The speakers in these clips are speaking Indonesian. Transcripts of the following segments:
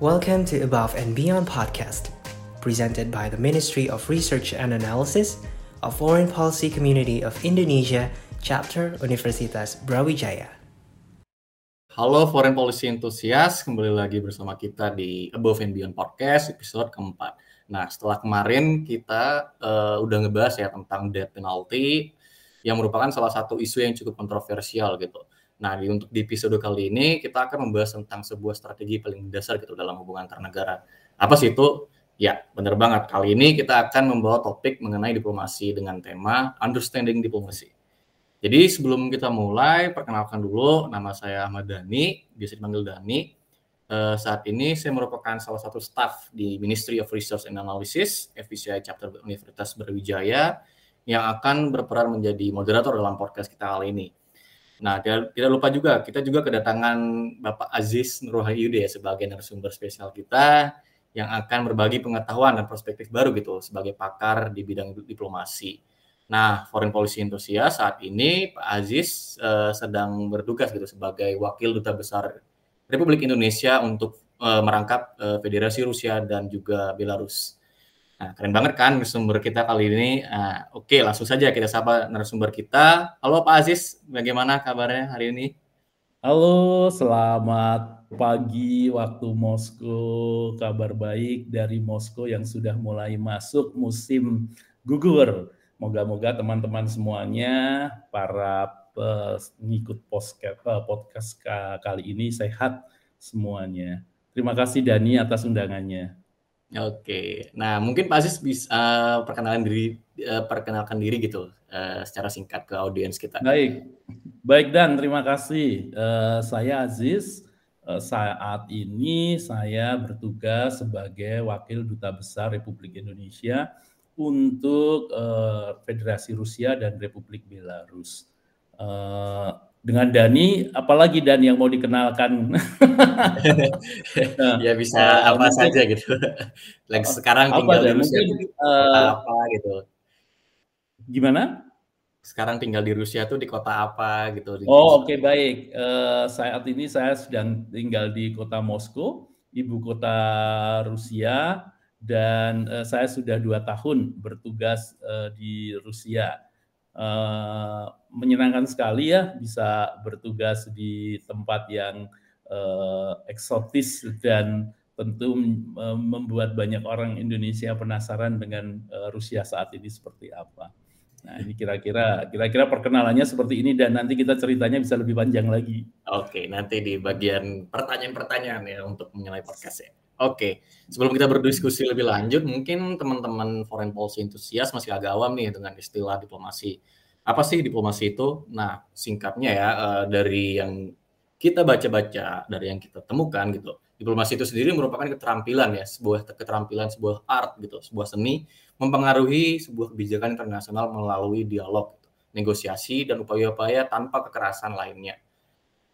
Welcome to Above and Beyond podcast, presented by the Ministry of Research and Analysis of Foreign Policy Community of Indonesia, Chapter Universitas Brawijaya. Halo Foreign Policy Enthusiast, kembali lagi bersama kita di Above and Beyond podcast episode keempat. Nah, setelah kemarin kita uh, udah ngebahas ya tentang death penalty yang merupakan salah satu isu yang cukup kontroversial gitu. Nah, di, untuk di episode kali ini kita akan membahas tentang sebuah strategi paling dasar gitu dalam hubungan antar negara. Apa sih itu? Ya, benar banget. Kali ini kita akan membawa topik mengenai diplomasi dengan tema Understanding Diplomacy. Jadi sebelum kita mulai, perkenalkan dulu nama saya Ahmad Dhani, biasa dipanggil Dhani. Uh, saat ini saya merupakan salah satu staff di Ministry of Research and Analysis, FPCI Chapter Universitas Brawijaya, yang akan berperan menjadi moderator dalam podcast kita kali ini. Nah, tidak, tidak lupa juga kita juga kedatangan Bapak Aziz Nurhayude sebagai narasumber spesial kita yang akan berbagi pengetahuan dan perspektif baru gitu sebagai pakar di bidang diplomasi. Nah, Foreign Policy Enthusiast saat ini Pak Aziz uh, sedang bertugas gitu sebagai wakil duta besar Republik Indonesia untuk uh, merangkap uh, Federasi Rusia dan juga Belarus. Nah, keren banget kan narasumber kita kali ini. Nah, Oke, langsung saja kita sapa narasumber kita. Halo Pak Aziz, bagaimana kabarnya hari ini? Halo, selamat pagi waktu Moskow. Kabar baik dari Moskow yang sudah mulai masuk musim gugur. Moga-moga teman-teman semuanya, para pengikut podcast, podcast kali ini sehat semuanya. Terima kasih Dani atas undangannya. Oke, nah mungkin Pak Aziz bisa uh, diri, uh, perkenalkan diri gitu uh, secara singkat ke audiens kita. Baik, baik dan terima kasih. Saya Aziz. Saat ini saya bertugas sebagai wakil duta besar Republik Indonesia untuk Federasi Rusia dan Republik Belarus. Dengan Dani, apalagi Dan yang mau dikenalkan? ya bisa uh, apa mungkin, saja gitu. Lagi sekarang tinggal di Rusia mungkin, uh, apa gitu. Gimana? Sekarang tinggal di Rusia tuh di kota apa gitu? oh oke okay, baik. Uh, saat ini saya sedang tinggal di kota Moskow, ibu kota Rusia, dan uh, saya sudah dua tahun bertugas uh, di Rusia uh, menyenangkan sekali ya bisa bertugas di tempat yang uh, eksotis dan tentu membuat banyak orang Indonesia penasaran dengan uh, Rusia saat ini seperti apa. Nah, ini kira-kira kira-kira perkenalannya seperti ini dan nanti kita ceritanya bisa lebih panjang lagi. Oke, nanti di bagian pertanyaan-pertanyaan ya untuk mengenai podcast ya. Oke, sebelum kita berdiskusi lebih lanjut, mungkin teman-teman foreign policy enthusiast masih agak awam nih dengan istilah diplomasi apa sih diplomasi itu? Nah, singkatnya ya uh, dari yang kita baca-baca, dari yang kita temukan gitu. Diplomasi itu sendiri merupakan keterampilan ya, sebuah keterampilan, sebuah art gitu, sebuah seni mempengaruhi sebuah kebijakan internasional melalui dialog, gitu, negosiasi dan upaya-upaya tanpa kekerasan lainnya.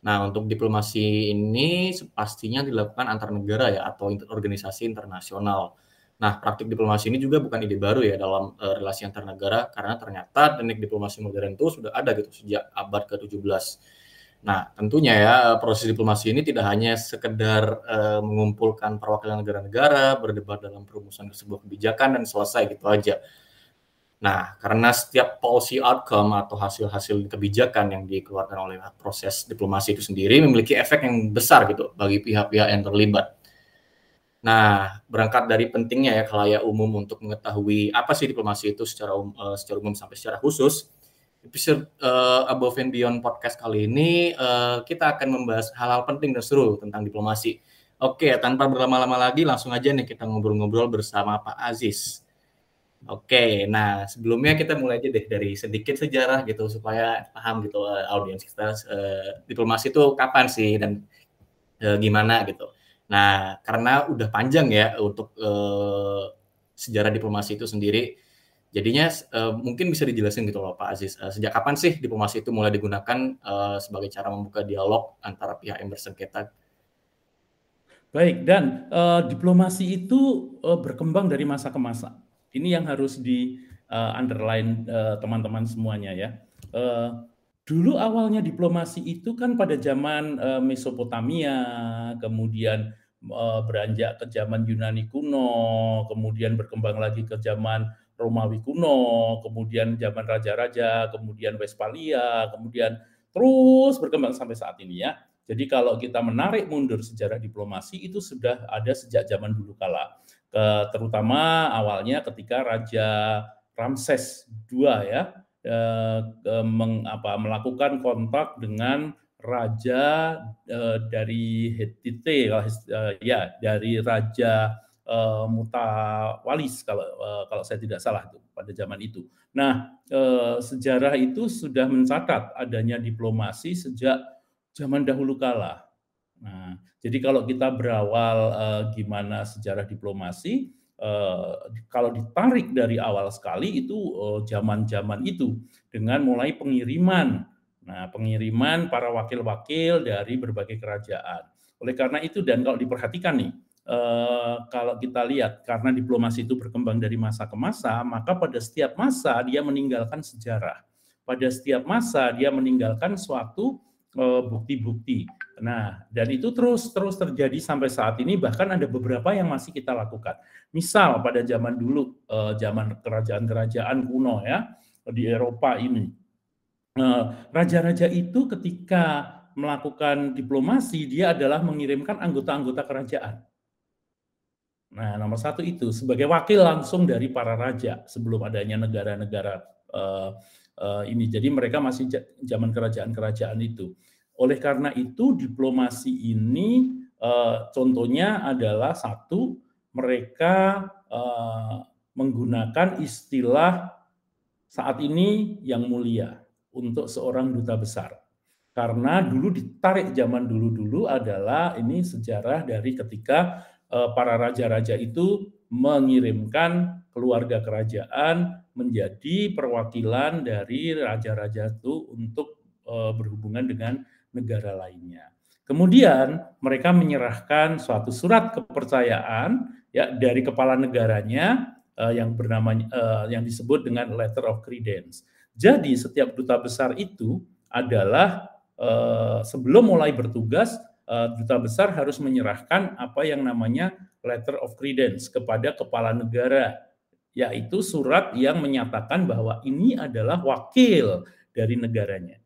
Nah, untuk diplomasi ini pastinya dilakukan antar negara ya atau organisasi internasional Nah, praktik diplomasi ini juga bukan ide baru ya dalam uh, relasi antar negara karena ternyata teknik diplomasi modern itu sudah ada gitu sejak abad ke-17. Nah, tentunya ya proses diplomasi ini tidak hanya sekedar uh, mengumpulkan perwakilan negara-negara, berdebat dalam perumusan sebuah kebijakan dan selesai gitu aja. Nah, karena setiap policy outcome atau hasil-hasil kebijakan yang dikeluarkan oleh proses diplomasi itu sendiri memiliki efek yang besar gitu bagi pihak-pihak yang terlibat. Nah, berangkat dari pentingnya ya khalayak umum untuk mengetahui apa sih diplomasi itu secara um, uh, secara umum sampai secara khusus. Episode uh, Above and Beyond podcast kali ini uh, kita akan membahas hal-hal penting dan seru tentang diplomasi. Oke, tanpa berlama-lama lagi langsung aja nih kita ngobrol-ngobrol bersama Pak Aziz. Oke, nah sebelumnya kita mulai aja deh dari sedikit sejarah gitu supaya paham gitu uh, audiens kita uh, diplomasi itu kapan sih dan uh, gimana gitu. Nah, karena udah panjang ya untuk uh, sejarah diplomasi itu sendiri, jadinya uh, mungkin bisa dijelasin gitu loh Pak Aziz. Uh, sejak kapan sih diplomasi itu mulai digunakan uh, sebagai cara membuka dialog antara pihak yang bersengketa? Baik, dan uh, diplomasi itu uh, berkembang dari masa ke masa. Ini yang harus di uh, underline teman-teman uh, semuanya ya. Uh, Dulu awalnya diplomasi itu kan pada zaman uh, Mesopotamia, kemudian uh, beranjak ke zaman Yunani kuno, kemudian berkembang lagi ke zaman Romawi kuno, kemudian zaman raja-raja, kemudian Westphalia, kemudian terus berkembang sampai saat ini ya. Jadi kalau kita menarik mundur sejarah diplomasi itu sudah ada sejak zaman dulu kala. Terutama awalnya ketika Raja Ramses II ya eh, meng, apa, melakukan kontak dengan raja eh, dari Hittite eh, ya dari raja mutawalis kalau kalau saya tidak salah itu pada zaman itu. Nah, sejarah itu sudah mencatat adanya diplomasi sejak zaman dahulu kala. Nah, jadi kalau kita berawal uh, gimana sejarah diplomasi, uh, kalau ditarik dari awal sekali itu zaman-zaman uh, itu dengan mulai pengiriman. Nah, pengiriman para wakil-wakil dari berbagai kerajaan. Oleh karena itu dan kalau diperhatikan nih, Eh, kalau kita lihat karena diplomasi itu berkembang dari masa ke masa, maka pada setiap masa dia meninggalkan sejarah. Pada setiap masa dia meninggalkan suatu eh, bukti-bukti. Nah, dan itu terus terus terjadi sampai saat ini bahkan ada beberapa yang masih kita lakukan. Misal pada zaman dulu eh, zaman kerajaan-kerajaan kuno ya di Eropa ini. Raja-raja itu ketika melakukan diplomasi dia adalah mengirimkan anggota-anggota kerajaan Nah, nomor satu itu sebagai wakil langsung dari para raja sebelum adanya negara-negara uh, ini. Jadi mereka masih zaman kerajaan-kerajaan itu. Oleh karena itu diplomasi ini uh, contohnya adalah satu mereka uh, menggunakan istilah saat ini yang mulia untuk seorang duta besar. Karena dulu ditarik zaman dulu-dulu adalah ini sejarah dari ketika para raja-raja itu mengirimkan keluarga kerajaan menjadi perwakilan dari raja-raja itu untuk eh, berhubungan dengan negara lainnya. Kemudian mereka menyerahkan suatu surat kepercayaan ya dari kepala negaranya eh, yang bernama yang disebut dengan letter of credence. Jadi setiap duta besar itu adalah sebelum mulai bertugas Eh, duta besar harus menyerahkan apa yang namanya letter of credence kepada kepala negara, yaitu surat yang menyatakan bahwa ini adalah wakil dari negaranya.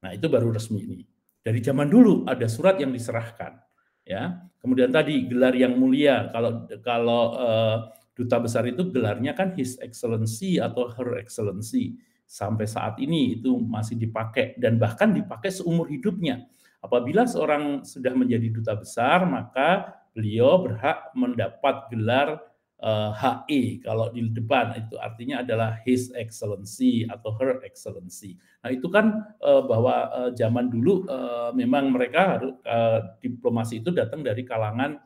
Nah, itu baru resmi ini. Dari zaman dulu ada surat yang diserahkan, ya. Kemudian tadi gelar yang mulia, kalau kalau uh, duta besar itu gelarnya kan His Excellency atau Her Excellency. Sampai saat ini itu masih dipakai dan bahkan dipakai seumur hidupnya Apabila seorang sudah menjadi duta besar, maka beliau berhak mendapat gelar uh, eh, HE kalau di depan itu artinya adalah His Excellency atau Her Excellency. Nah itu kan uh, bahwa uh, zaman dulu uh, memang mereka harus uh, diplomasi itu datang dari kalangan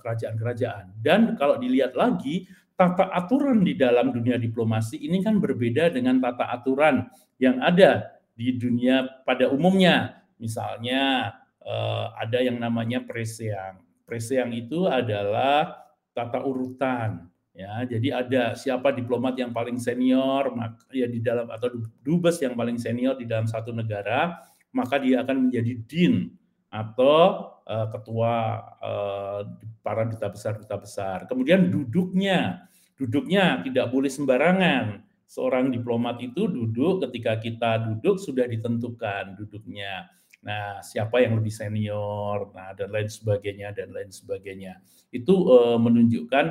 kerajaan-kerajaan. Dan kalau dilihat lagi tata aturan di dalam dunia diplomasi ini kan berbeda dengan tata aturan yang ada di dunia pada umumnya Misalnya eh, ada yang namanya preseang. Preseang itu adalah tata urutan ya. Jadi ada siapa diplomat yang paling senior ya di dalam atau dubes yang paling senior di dalam satu negara, maka dia akan menjadi din atau uh, ketua uh, para duta besar duta besar. Kemudian duduknya, duduknya tidak boleh sembarangan. Seorang diplomat itu duduk ketika kita duduk sudah ditentukan duduknya. Nah, siapa yang lebih senior, nah dan lain sebagainya dan lain sebagainya. Itu uh, menunjukkan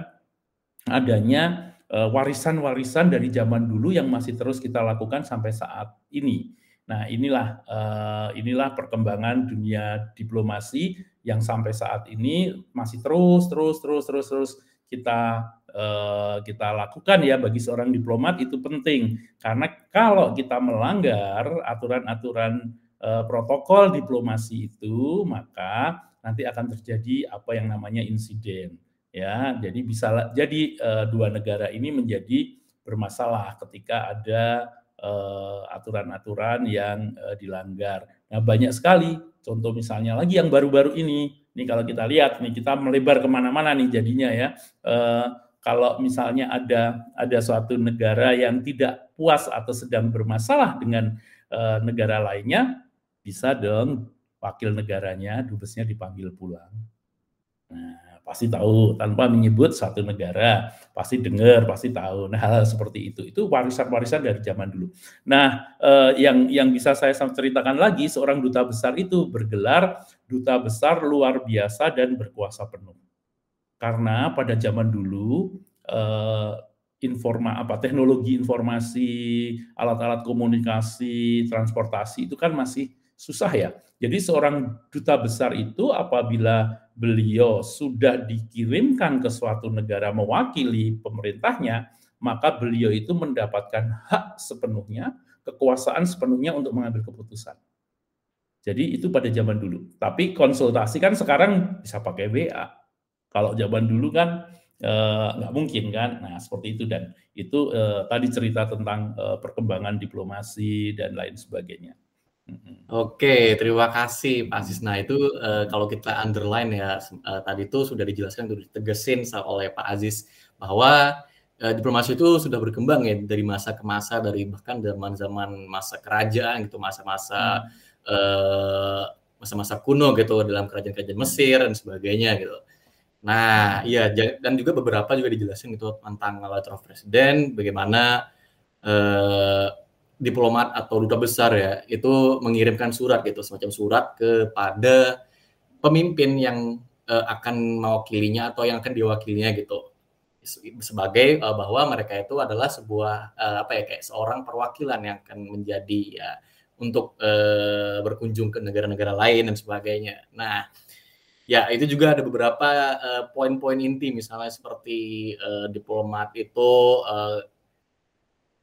adanya warisan-warisan uh, dari zaman dulu yang masih terus kita lakukan sampai saat ini. Nah, inilah uh, inilah perkembangan dunia diplomasi yang sampai saat ini masih terus terus terus terus terus kita kita lakukan ya bagi seorang diplomat itu penting karena kalau kita melanggar aturan-aturan Eh, protokol diplomasi itu, maka nanti akan terjadi apa yang namanya insiden. Ya, jadi bisa jadi uh, dua negara ini menjadi bermasalah ketika ada uh, aturan-aturan yang dilanggar. Nah, banyak sekali contoh misalnya lagi yang baru-baru ini. Ini kalau kita lihat, nih kita melebar ke mana-mana nih jadinya ya. Kalau misalnya ada ada suatu negara yang tidak puas atau sedang bermasalah dengan negara lainnya, bisa dong wakil negaranya, dubesnya dipanggil pulang. Nah, pasti tahu tanpa menyebut satu negara, pasti dengar, pasti tahu. Nah, hal, -hal seperti itu itu warisan-warisan dari zaman dulu. Nah, eh, yang yang bisa saya ceritakan lagi, seorang duta besar itu bergelar duta besar luar biasa dan berkuasa penuh. Karena pada zaman dulu eh, informa apa teknologi informasi, alat-alat komunikasi, transportasi itu kan masih susah ya. Jadi seorang duta besar itu apabila beliau sudah dikirimkan ke suatu negara mewakili pemerintahnya, maka beliau itu mendapatkan hak sepenuhnya, kekuasaan sepenuhnya untuk mengambil keputusan. Jadi itu pada zaman dulu. Tapi konsultasi kan sekarang bisa pakai WA. Kalau zaman dulu kan eh, nggak mungkin kan. Nah seperti itu dan itu eh, tadi cerita tentang eh, perkembangan diplomasi dan lain sebagainya. Oke, terima kasih Pak Aziz. Nah itu uh, kalau kita underline ya uh, tadi itu sudah dijelaskan, sudah ditegesin oleh Pak Aziz bahwa uh, diplomasi itu sudah berkembang ya dari masa ke masa, dari bahkan zaman-zaman masa kerajaan gitu, masa-masa hmm. masa-masa kuno gitu dalam kerajaan-kerajaan Mesir dan sebagainya gitu. Nah, iya dan juga beberapa juga dijelasin itu tentang letter of president, bagaimana uh, diplomat atau duta besar ya itu mengirimkan surat gitu semacam surat kepada pemimpin yang uh, akan mewakilinya atau yang akan diwakilinya gitu sebagai uh, bahwa mereka itu adalah sebuah uh, apa ya kayak seorang perwakilan yang akan menjadi ya untuk uh, berkunjung ke negara-negara lain dan sebagainya. Nah, ya itu juga ada beberapa poin-poin uh, inti misalnya seperti uh, diplomat itu uh,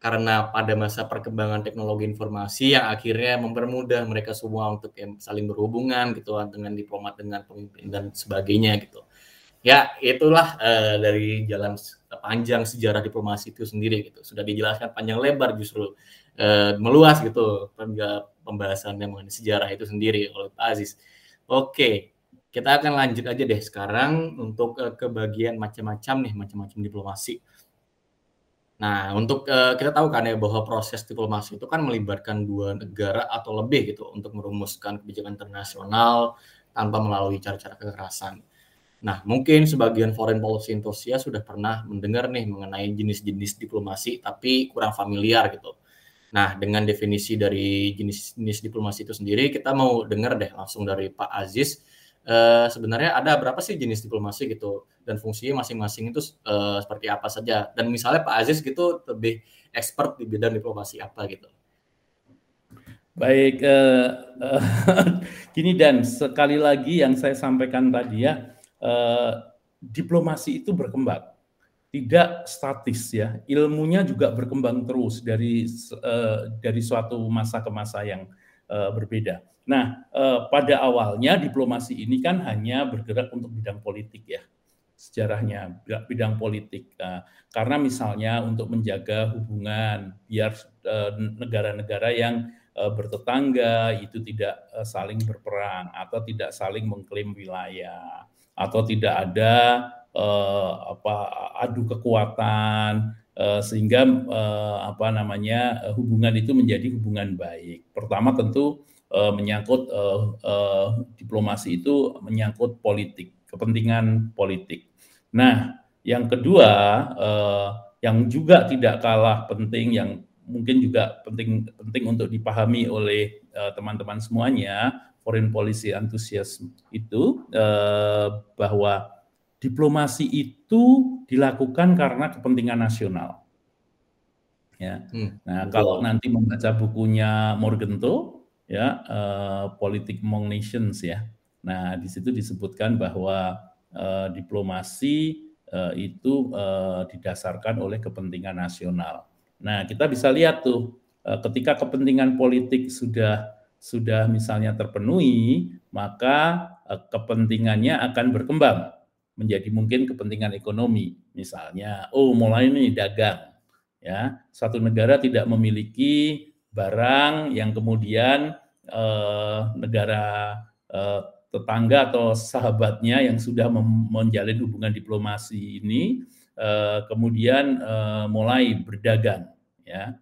karena pada masa perkembangan teknologi informasi yang akhirnya mempermudah mereka semua untuk saling berhubungan gitu dengan diplomat dengan pemimpin dan sebagainya gitu. Ya itulah uh, dari jalan panjang sejarah diplomasi itu sendiri gitu. Sudah dijelaskan panjang lebar justru uh, meluas gitu pembahasan yang mengenai sejarah itu sendiri oleh Pak Aziz. Oke kita akan lanjut aja deh sekarang untuk uh, ke bagian macam-macam nih macam-macam diplomasi Nah, untuk uh, kita tahu kan ya bahwa proses diplomasi itu kan melibatkan dua negara atau lebih gitu untuk merumuskan kebijakan internasional tanpa melalui cara-cara kekerasan. Nah, mungkin sebagian foreign policy enthusiast sudah pernah mendengar nih mengenai jenis-jenis diplomasi tapi kurang familiar gitu. Nah, dengan definisi dari jenis-jenis diplomasi itu sendiri, kita mau dengar deh langsung dari Pak Aziz uh, sebenarnya ada berapa sih jenis diplomasi gitu? Dan fungsinya masing-masing itu uh, seperti apa saja? Dan misalnya Pak Aziz gitu lebih expert di bidang diplomasi apa gitu. Baik, uh, uh, dan. Sekali lagi yang saya sampaikan tadi ya, uh, diplomasi itu berkembang, tidak statis ya, ilmunya juga berkembang terus dari uh, dari suatu masa ke masa yang uh, berbeda. Nah, eh, pada awalnya diplomasi ini kan hanya bergerak untuk bidang politik ya, sejarahnya bidang politik. Nah, karena misalnya untuk menjaga hubungan biar eh, negara-negara yang eh, bertetangga itu tidak eh, saling berperang atau tidak saling mengklaim wilayah atau tidak ada eh, apa adu kekuatan eh, sehingga eh, apa namanya hubungan itu menjadi hubungan baik. Pertama tentu uh, menyangkut uh, uh, diplomasi itu menyangkut politik, kepentingan politik. Nah, yang kedua uh, yang juga tidak kalah penting yang mungkin juga penting penting untuk dipahami oleh teman-teman uh, semuanya foreign policy enthusiast itu uh, bahwa diplomasi itu dilakukan karena kepentingan nasional. Ya. Hmm, nah, kalau nanti membaca bukunya Morgenthau ya uh, politik among nations ya. Nah di situ disebutkan bahwa uh, diplomasi uh, itu uh, didasarkan oleh kepentingan nasional. Nah kita bisa lihat tuh uh, ketika kepentingan politik sudah sudah misalnya terpenuhi, maka uh, kepentingannya akan berkembang menjadi mungkin kepentingan ekonomi. Misalnya, oh mulai nih dagang, ya satu negara tidak memiliki barang yang kemudian negara eh, tetangga atau sahabatnya yang sudah menjalin hubungan diplomasi ini eh, kemudian eh, mulai berdagang ya.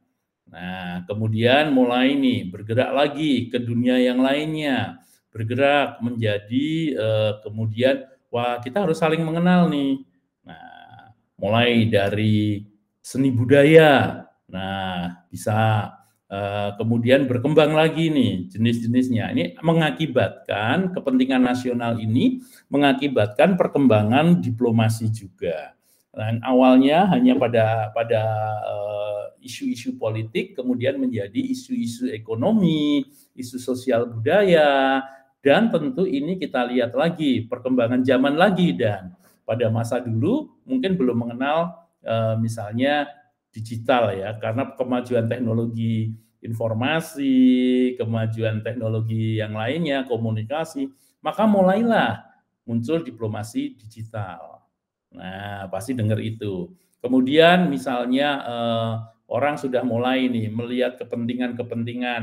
Nah, kemudian mulai nih bergerak lagi ke dunia yang lainnya, bergerak menjadi eh, kemudian wah kita harus saling mengenal nih. Nah, mulai dari seni budaya, nah bisa Uh, kemudian berkembang lagi nih jenis-jenisnya. Ini mengakibatkan kepentingan nasional ini mengakibatkan perkembangan diplomasi juga. Dan awalnya hanya pada pada uh, isu-isu politik, kemudian menjadi isu-isu ekonomi, isu sosial budaya, dan tentu ini kita lihat lagi perkembangan zaman lagi dan pada masa dulu mungkin belum mengenal uh, misalnya digital ya karena kemajuan teknologi informasi, kemajuan teknologi yang lainnya, komunikasi, maka mulailah muncul diplomasi digital. Nah, pasti dengar itu. Kemudian misalnya eh, orang sudah mulai nih melihat kepentingan-kepentingan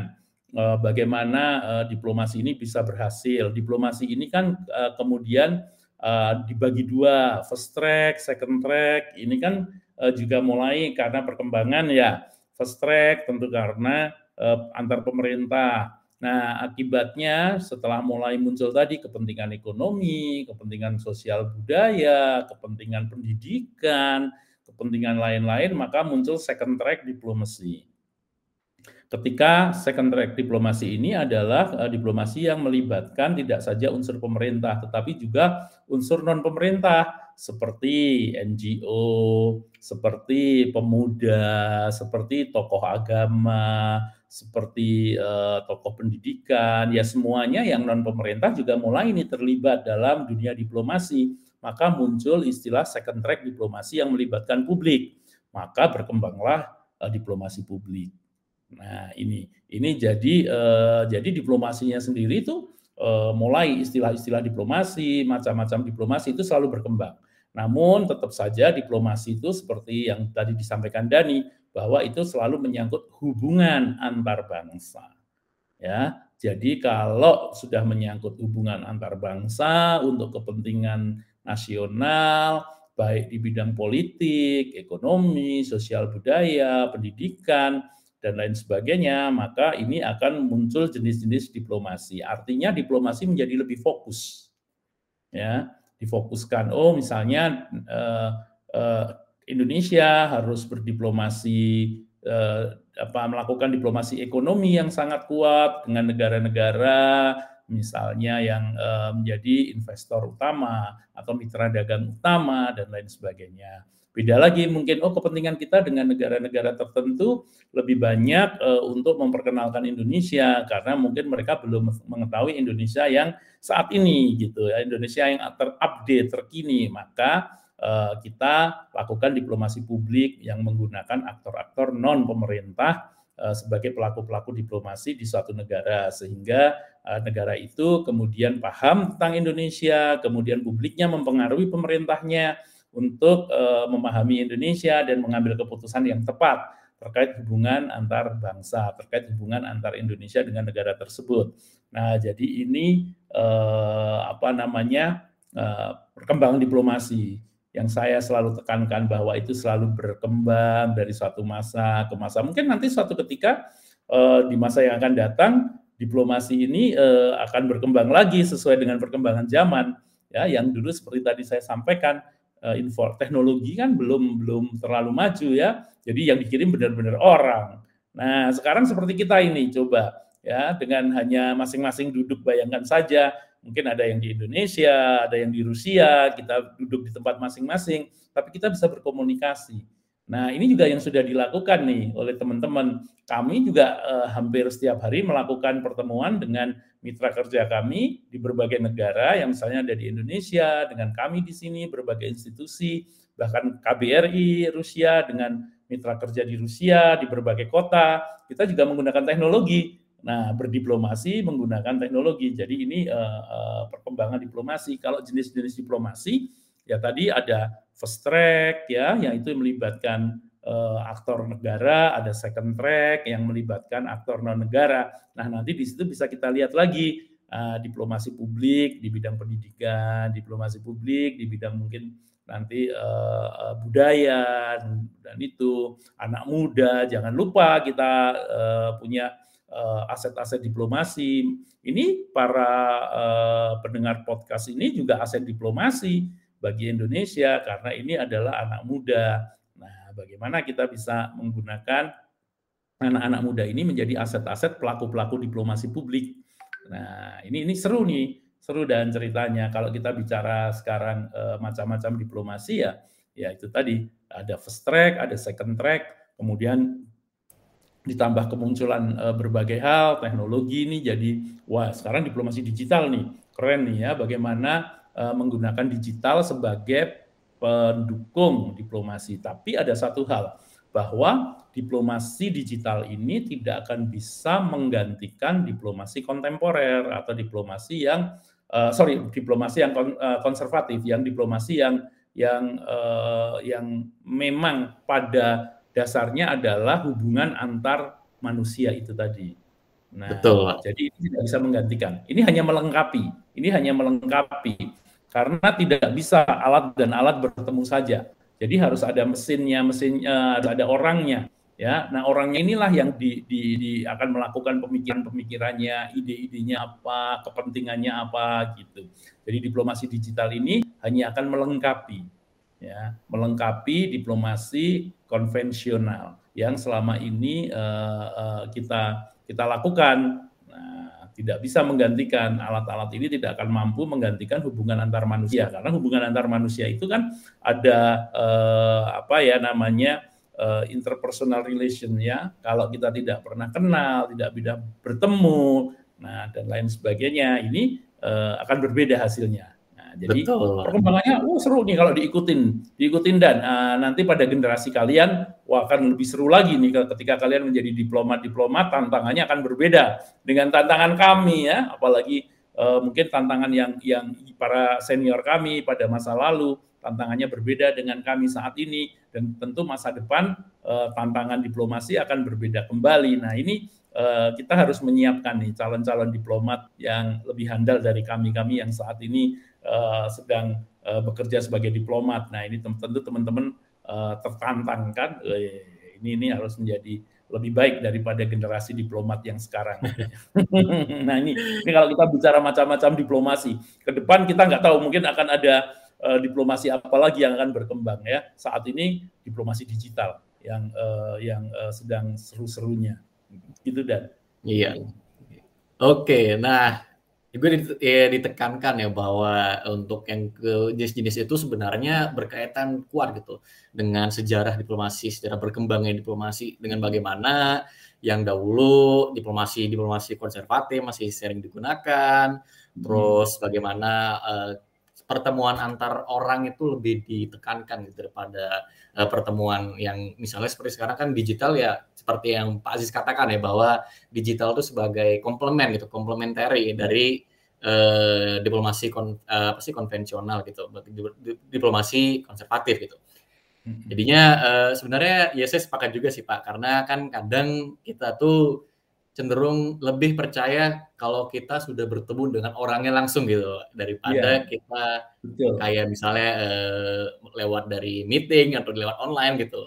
eh, bagaimana eh, diplomasi ini bisa berhasil. Diplomasi ini kan eh, kemudian eh, dibagi dua, first track, second track. Ini kan eh, juga mulai karena perkembangan ya first track tentu karena eh, antar pemerintah. Nah, akibatnya setelah mulai muncul tadi kepentingan ekonomi, kepentingan sosial budaya, kepentingan pendidikan, kepentingan lain-lain, maka muncul second track diplomasi. Ketika second track diplomasi ini adalah uh, diplomasi yang melibatkan tidak saja unsur pemerintah, tetapi juga unsur non pemerintah seperti NGO, seperti pemuda, seperti tokoh agama, seperti uh, tokoh pendidikan, ya semuanya yang non pemerintah juga mulai ini terlibat dalam dunia diplomasi. Maka muncul istilah second track diplomasi yang melibatkan publik. Maka berkembanglah uh, diplomasi publik. Nah, ini ini jadi uh, jadi diplomasinya sendiri itu uh, mulai istilah-istilah diplomasi, macam-macam diplomasi itu selalu berkembang. Namun tetap saja diplomasi itu seperti yang tadi disampaikan Dani bahwa itu selalu menyangkut hubungan antar bangsa. Ya, jadi kalau sudah menyangkut hubungan antar bangsa untuk kepentingan nasional, baik di bidang politik, ekonomi, sosial budaya, pendidikan, dan lain sebagainya, maka ini akan muncul jenis-jenis diplomasi. Artinya diplomasi menjadi lebih fokus. Ya, difokuskan. Oh, misalnya eh, eh, Indonesia harus berdiplomasi eh, apa melakukan diplomasi ekonomi yang sangat kuat dengan negara-negara misalnya yang eh, menjadi investor utama atau mitra dagang utama dan lain sebagainya. Beda lagi mungkin oh kepentingan kita dengan negara-negara tertentu lebih banyak uh, untuk memperkenalkan Indonesia karena mungkin mereka belum mengetahui Indonesia yang saat ini gitu ya Indonesia yang terupdate terkini. Maka uh, kita lakukan diplomasi publik yang menggunakan aktor-aktor non pemerintah uh, sebagai pelaku-pelaku diplomasi di suatu negara sehingga uh, negara itu kemudian paham tentang Indonesia kemudian publiknya mempengaruhi pemerintahnya untuk uh, memahami Indonesia dan mengambil keputusan yang tepat terkait hubungan antar bangsa, terkait hubungan antar Indonesia dengan negara tersebut. Nah, jadi ini uh, apa namanya uh, perkembangan diplomasi yang saya selalu tekankan bahwa itu selalu berkembang dari suatu masa ke masa. Mungkin nanti suatu ketika uh, di masa yang akan datang diplomasi ini uh, akan berkembang lagi sesuai dengan perkembangan zaman ya yang dulu seperti tadi saya sampaikan info teknologi kan belum belum terlalu maju ya. Jadi yang dikirim benar-benar orang. Nah, sekarang seperti kita ini coba ya dengan hanya masing-masing duduk bayangkan saja mungkin ada yang di Indonesia, ada yang di Rusia, kita duduk di tempat masing-masing, tapi kita bisa berkomunikasi. Nah, ini juga yang sudah dilakukan nih oleh teman-teman. Kami juga eh, hampir setiap hari melakukan pertemuan dengan mitra kerja kami di berbagai negara yang misalnya ada di Indonesia, dengan kami di sini, berbagai institusi, bahkan KBRI Rusia dengan mitra kerja di Rusia, di berbagai kota, kita juga menggunakan teknologi. Nah, berdiplomasi menggunakan teknologi. Jadi ini uh, uh, perkembangan diplomasi. Kalau jenis-jenis diplomasi, ya tadi ada first track ya, yang itu melibatkan uh, aktor negara, ada second track yang melibatkan aktor non negara. Nah, nanti di situ bisa kita lihat lagi uh, diplomasi publik di bidang pendidikan, diplomasi publik di bidang mungkin nanti uh, budaya dan itu anak muda. Jangan lupa kita uh, punya aset-aset diplomasi. Ini para uh, pendengar podcast ini juga aset diplomasi bagi Indonesia karena ini adalah anak muda. Nah, bagaimana kita bisa menggunakan anak-anak muda ini menjadi aset-aset pelaku-pelaku diplomasi publik. Nah, ini ini seru nih, seru dan ceritanya. Kalau kita bicara sekarang eh, macam-macam diplomasi ya, ya itu tadi ada first track, ada second track, kemudian ditambah kemunculan eh, berbagai hal, teknologi ini jadi wah sekarang diplomasi digital nih, keren nih ya bagaimana menggunakan digital sebagai pendukung diplomasi. Tapi ada satu hal bahwa diplomasi digital ini tidak akan bisa menggantikan diplomasi kontemporer atau diplomasi yang uh, sorry diplomasi yang kon, uh, konservatif, yang diplomasi yang yang uh, yang memang pada dasarnya adalah hubungan antar manusia itu tadi. Nah, Betul. Jadi ini tidak bisa menggantikan. Ini hanya melengkapi. Ini hanya melengkapi karena tidak bisa alat dan alat bertemu saja. Jadi harus ada mesinnya, mesinnya harus ada orangnya. Ya, nah orangnya inilah yang di, di, di akan melakukan pemikiran-pemikirannya, ide-idenya apa, kepentingannya apa gitu. Jadi diplomasi digital ini hanya akan melengkapi, ya, melengkapi diplomasi konvensional yang selama ini uh, uh, kita kita lakukan tidak bisa menggantikan alat-alat ini tidak akan mampu menggantikan hubungan antar manusia. Karena hubungan antar manusia itu kan ada eh, apa ya namanya eh, interpersonal relation ya kalau kita tidak pernah kenal tidak bisa bertemu nah dan lain sebagainya ini eh, akan berbeda hasilnya jadi Betul. perkembangannya oh seru nih kalau diikutin, diikutin dan uh, nanti pada generasi kalian wah akan lebih seru lagi nih ketika kalian menjadi diplomat-diplomat tantangannya akan berbeda dengan tantangan kami ya, apalagi uh, mungkin tantangan yang yang para senior kami pada masa lalu tantangannya berbeda dengan kami saat ini dan tentu masa depan uh, tantangan diplomasi akan berbeda kembali. Nah, ini kita harus menyiapkan nih calon-calon diplomat yang lebih handal dari kami-kami yang saat ini uh, sedang uh, bekerja sebagai diplomat. Nah ini tentu teman-teman uh, tertantang kan, uh, ini ini harus menjadi lebih baik daripada generasi diplomat yang sekarang. nah ini, ini kalau kita bicara macam-macam diplomasi, ke depan kita nggak tahu mungkin akan ada uh, diplomasi apa lagi yang akan berkembang ya. Saat ini diplomasi digital yang uh, yang uh, sedang seru-serunya, gitu dan. Iya. Oke, nah juga ya, ditekankan ya bahwa untuk yang ke jenis-jenis itu sebenarnya berkaitan kuat gitu dengan sejarah diplomasi, sejarah berkembangnya diplomasi dengan bagaimana yang dahulu diplomasi diplomasi konservatif masih sering digunakan, hmm. terus bagaimana uh, pertemuan antar orang itu lebih ditekankan gitu daripada uh, pertemuan yang misalnya seperti sekarang kan digital ya seperti yang Pak Aziz katakan ya bahwa digital itu sebagai komplement gitu, komplementari dari uh, diplomasi kon, uh, apa sih konvensional gitu, diplomasi konservatif gitu. Jadinya uh, sebenarnya ya saya sepakat juga sih Pak, karena kan kadang kita tuh cenderung lebih percaya kalau kita sudah bertemu dengan orangnya langsung gitu daripada yeah. kita Betul. kayak misalnya uh, lewat dari meeting atau lewat online gitu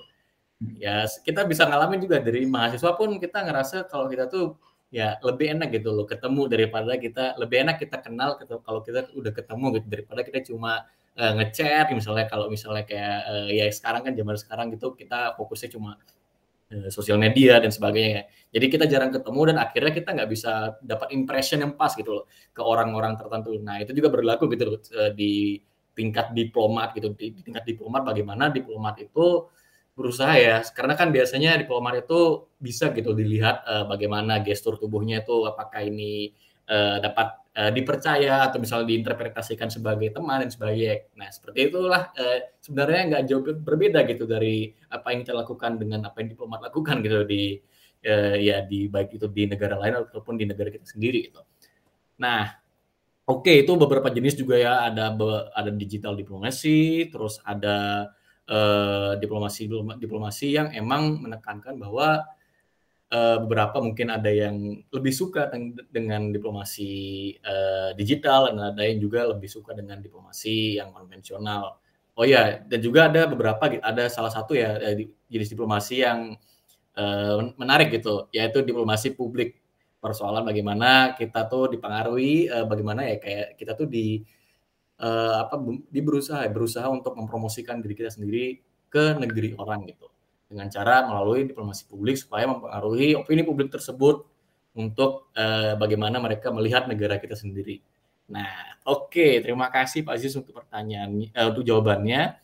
ya kita bisa ngalamin juga dari mahasiswa pun kita ngerasa kalau kita tuh ya lebih enak gitu loh ketemu daripada kita lebih enak kita kenal kalau kita udah ketemu gitu daripada kita cuma uh, ngechat misalnya kalau misalnya kayak uh, ya sekarang kan zaman sekarang gitu kita fokusnya cuma uh, sosial media dan sebagainya jadi kita jarang ketemu dan akhirnya kita nggak bisa dapat impression yang pas gitu loh ke orang-orang tertentu. Nah itu juga berlaku gitu loh di tingkat diplomat gitu di tingkat diplomat bagaimana diplomat itu berusaha ya karena kan biasanya diplomat itu bisa gitu dilihat uh, bagaimana gestur tubuhnya itu apakah ini uh, dapat uh, dipercaya atau misalnya diinterpretasikan sebagai teman dan sebagainya. Nah seperti itulah uh, sebenarnya nggak jauh berbeda gitu dari apa yang kita lakukan dengan apa yang diplomat lakukan gitu di uh, ya di baik itu di negara lain ataupun di negara kita sendiri gitu. Nah oke okay, itu beberapa jenis juga ya ada ada digital diplomasi terus ada uh, diplomasi diplomasi yang emang menekankan bahwa uh, beberapa mungkin ada yang lebih suka dengan diplomasi uh, digital dan ada yang juga lebih suka dengan diplomasi yang konvensional. Oh ya, dan juga ada beberapa ada salah satu ya jenis diplomasi yang menarik gitu, yaitu diplomasi publik. persoalan bagaimana kita tuh dipengaruhi uh, bagaimana ya kayak kita tuh di uh, apa di berusaha berusaha untuk mempromosikan diri kita sendiri ke negeri orang gitu dengan cara melalui diplomasi publik supaya mempengaruhi opini publik tersebut untuk uh, bagaimana mereka melihat negara kita sendiri. Nah, oke, okay. terima kasih Pak Aziz untuk pertanyaan uh, untuk jawabannya.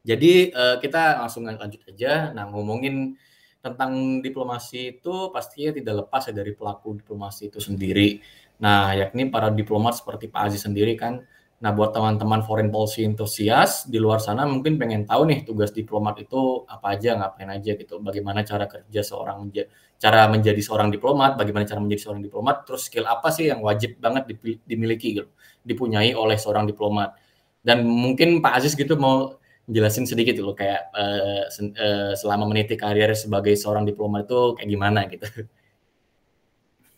Jadi uh, kita langsung lanjut aja. Nah, ngomongin tentang diplomasi itu pastinya tidak lepas ya dari pelaku diplomasi itu sendiri. Nah, yakni para diplomat seperti Pak Aziz sendiri kan. Nah, buat teman-teman foreign policy enthusiast di luar sana mungkin pengen tahu nih tugas diplomat itu apa aja, ngapain aja gitu. Bagaimana cara kerja seorang cara menjadi seorang diplomat, bagaimana cara menjadi seorang diplomat, terus skill apa sih yang wajib banget dimiliki gitu, dipunyai oleh seorang diplomat. Dan mungkin Pak Aziz gitu mau jelasin sedikit dulu kayak uh, selama meniti karir sebagai seorang diplomat itu kayak gimana gitu.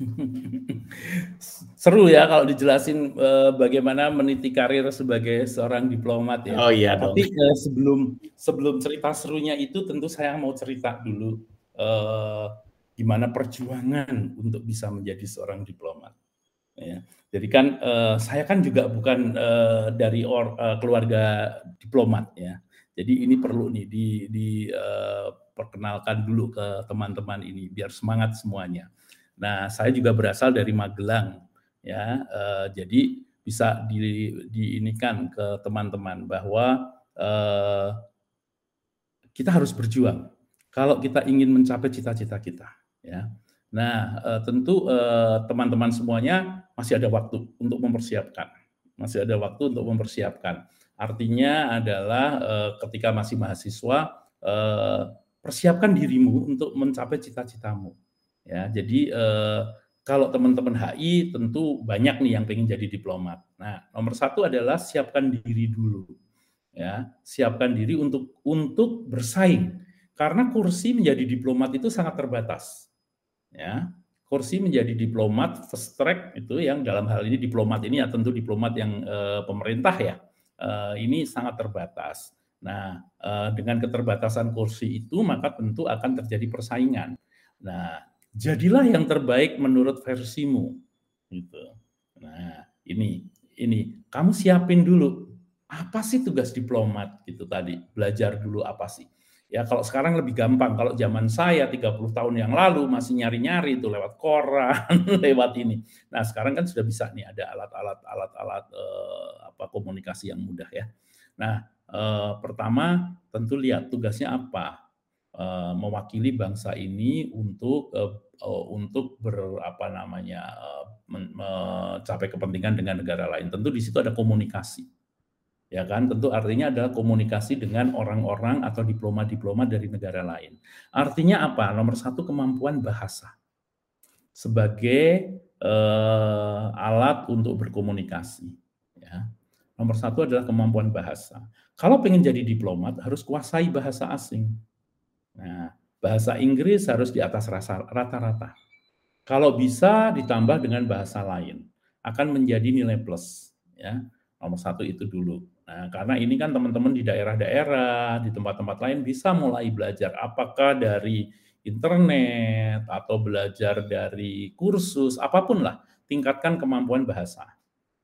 Seru ya kalau dijelasin uh, bagaimana meniti karir sebagai seorang diplomat ya. Oh iya Tapi uh, sebelum sebelum cerita serunya itu tentu saya mau cerita dulu uh, gimana perjuangan untuk bisa menjadi seorang diplomat. Ya. Jadi kan uh, saya kan juga bukan uh, dari or, uh, keluarga diplomat ya. Jadi ini perlu nih di, di uh, perkenalkan dulu ke teman-teman ini biar semangat semuanya. Nah, saya juga berasal dari Magelang ya. Uh, jadi bisa di diinikan ke teman-teman bahwa uh, kita harus berjuang kalau kita ingin mencapai cita-cita kita ya. Nah, tentu teman-teman semuanya masih ada waktu untuk mempersiapkan. Masih ada waktu untuk mempersiapkan. Artinya adalah eh, ketika masih mahasiswa eh, persiapkan dirimu untuk mencapai cita-citamu. Ya, jadi eh, kalau teman-teman HI tentu banyak nih yang pengen jadi diplomat. Nah, nomor satu adalah siapkan diri dulu. Ya, siapkan diri untuk untuk bersaing karena kursi menjadi diplomat itu sangat terbatas. Ya, kursi menjadi diplomat first track itu yang dalam hal ini diplomat ini ya tentu diplomat yang uh, pemerintah ya uh, ini sangat terbatas. Nah uh, dengan keterbatasan kursi itu maka tentu akan terjadi persaingan. Nah jadilah yang terbaik menurut versimu gitu. Nah ini ini kamu siapin dulu apa sih tugas diplomat gitu tadi belajar dulu apa sih Ya kalau sekarang lebih gampang. Kalau zaman saya 30 tahun yang lalu masih nyari-nyari itu lewat koran, lewat ini. Nah, sekarang kan sudah bisa nih ada alat-alat alat-alat eh, apa komunikasi yang mudah ya. Nah, eh, pertama tentu lihat tugasnya apa. Eh, mewakili bangsa ini untuk eh, eh untuk ber apa namanya mencapai kepentingan dengan negara lain. Tentu di situ ada komunikasi ya kan tentu artinya adalah komunikasi dengan orang-orang atau diploma-diploma dari negara lain. Artinya apa? Nomor satu kemampuan bahasa sebagai eh, alat untuk berkomunikasi. Ya. Nomor satu adalah kemampuan bahasa. Kalau pengen jadi diplomat harus kuasai bahasa asing. Nah, bahasa Inggris harus di atas rata-rata. Kalau bisa ditambah dengan bahasa lain akan menjadi nilai plus. Ya, nomor satu itu dulu. Nah, karena ini kan teman-teman di daerah-daerah, di tempat-tempat lain bisa mulai belajar apakah dari internet atau belajar dari kursus apa pun lah, tingkatkan kemampuan bahasa.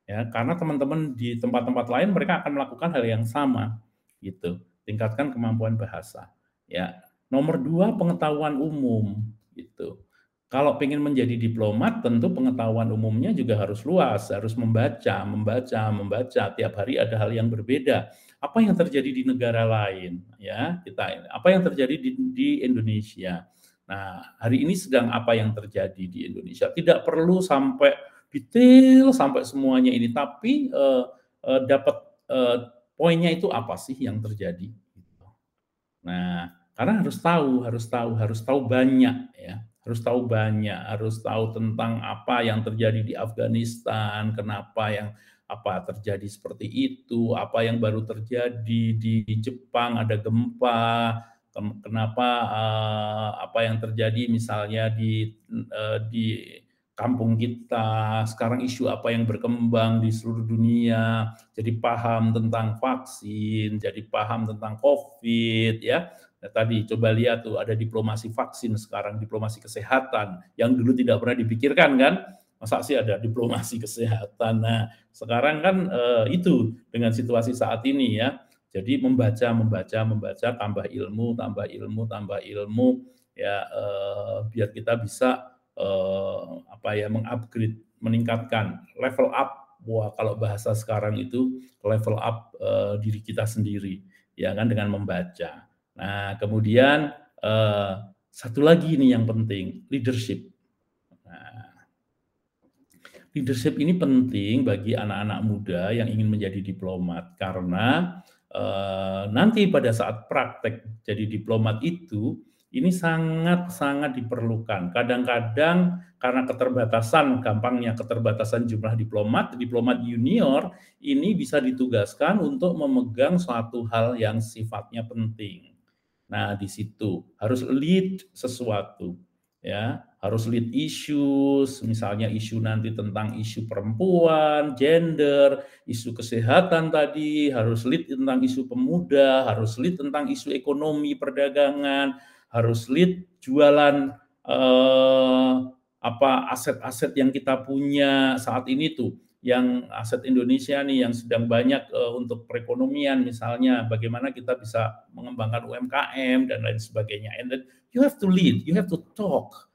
Ya, karena teman-teman di tempat-tempat lain mereka akan melakukan hal yang sama gitu. Tingkatkan kemampuan bahasa. Ya. Nomor dua pengetahuan umum gitu. Kalau ingin menjadi diplomat, tentu pengetahuan umumnya juga harus luas, harus membaca, membaca, membaca. Tiap hari ada hal yang berbeda. Apa yang terjadi di negara lain, ya kita. Apa yang terjadi di, di Indonesia. Nah, hari ini sedang apa yang terjadi di Indonesia. Tidak perlu sampai detail sampai semuanya ini, tapi uh, uh, dapat uh, poinnya itu apa sih yang terjadi. Nah, karena harus tahu, harus tahu, harus tahu banyak ya. Harus tahu banyak, harus tahu tentang apa yang terjadi di Afghanistan, kenapa yang apa terjadi seperti itu, apa yang baru terjadi di Jepang ada gempa, kenapa uh, apa yang terjadi misalnya di uh, di kampung kita, sekarang isu apa yang berkembang di seluruh dunia, jadi paham tentang vaksin, jadi paham tentang COVID, ya, Nah, tadi coba lihat tuh ada diplomasi vaksin sekarang, diplomasi kesehatan yang dulu tidak pernah dipikirkan kan. Masa sih ada diplomasi kesehatan. Nah, sekarang kan eh, itu dengan situasi saat ini ya. Jadi membaca, membaca, membaca, tambah ilmu, tambah ilmu, tambah ilmu, ya eh, biar kita bisa eh, apa ya mengupgrade, meningkatkan, level up. Wah, kalau bahasa sekarang itu level up eh, diri kita sendiri, ya kan dengan membaca. Nah, kemudian eh, satu lagi ini yang penting, leadership. Nah, leadership ini penting bagi anak-anak muda yang ingin menjadi diplomat karena Eh, nanti pada saat praktek jadi diplomat itu ini sangat-sangat diperlukan. Kadang-kadang karena keterbatasan, gampangnya keterbatasan jumlah diplomat, diplomat junior ini bisa ditugaskan untuk memegang suatu hal yang sifatnya penting. Nah, di situ harus lead sesuatu, ya. Harus lead issues, misalnya isu nanti tentang isu perempuan, gender, isu kesehatan tadi, harus lead tentang isu pemuda, harus lead tentang isu ekonomi, perdagangan, harus lead jualan eh, apa aset-aset yang kita punya saat ini tuh, yang aset Indonesia nih yang sedang banyak uh, untuk perekonomian misalnya bagaimana kita bisa mengembangkan UMKM dan lain sebagainya and then you have to lead you have to talk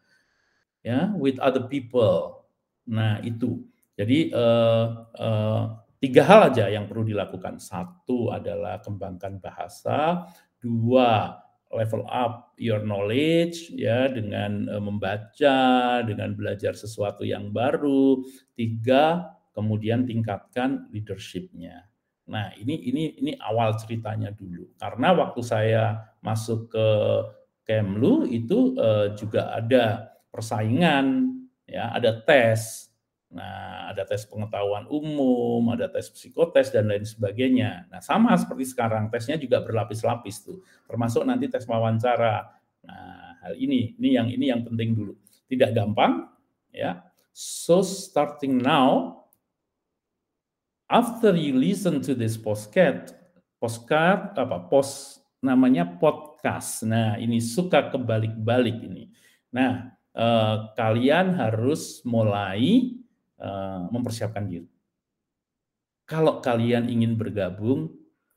ya with other people. Nah itu. Jadi uh, uh, tiga hal aja yang perlu dilakukan. Satu adalah kembangkan bahasa. Dua level up your knowledge ya dengan membaca, dengan belajar sesuatu yang baru. Tiga kemudian tingkatkan leadershipnya. Nah ini ini ini awal ceritanya dulu. Karena waktu saya masuk ke Kemlu itu uh, juga ada persaingan, ya ada tes. Nah, ada tes pengetahuan umum, ada tes psikotes dan lain sebagainya. Nah, sama seperti sekarang, tesnya juga berlapis-lapis tuh, termasuk nanti tes wawancara. Nah, hal ini, ini yang ini yang penting dulu. Tidak gampang, ya. So starting now, after you listen to this postcard, postcard apa post namanya podcast. Nah, ini suka kebalik-balik ini. Nah, eh, kalian harus mulai eh, mempersiapkan diri. Kalau kalian ingin bergabung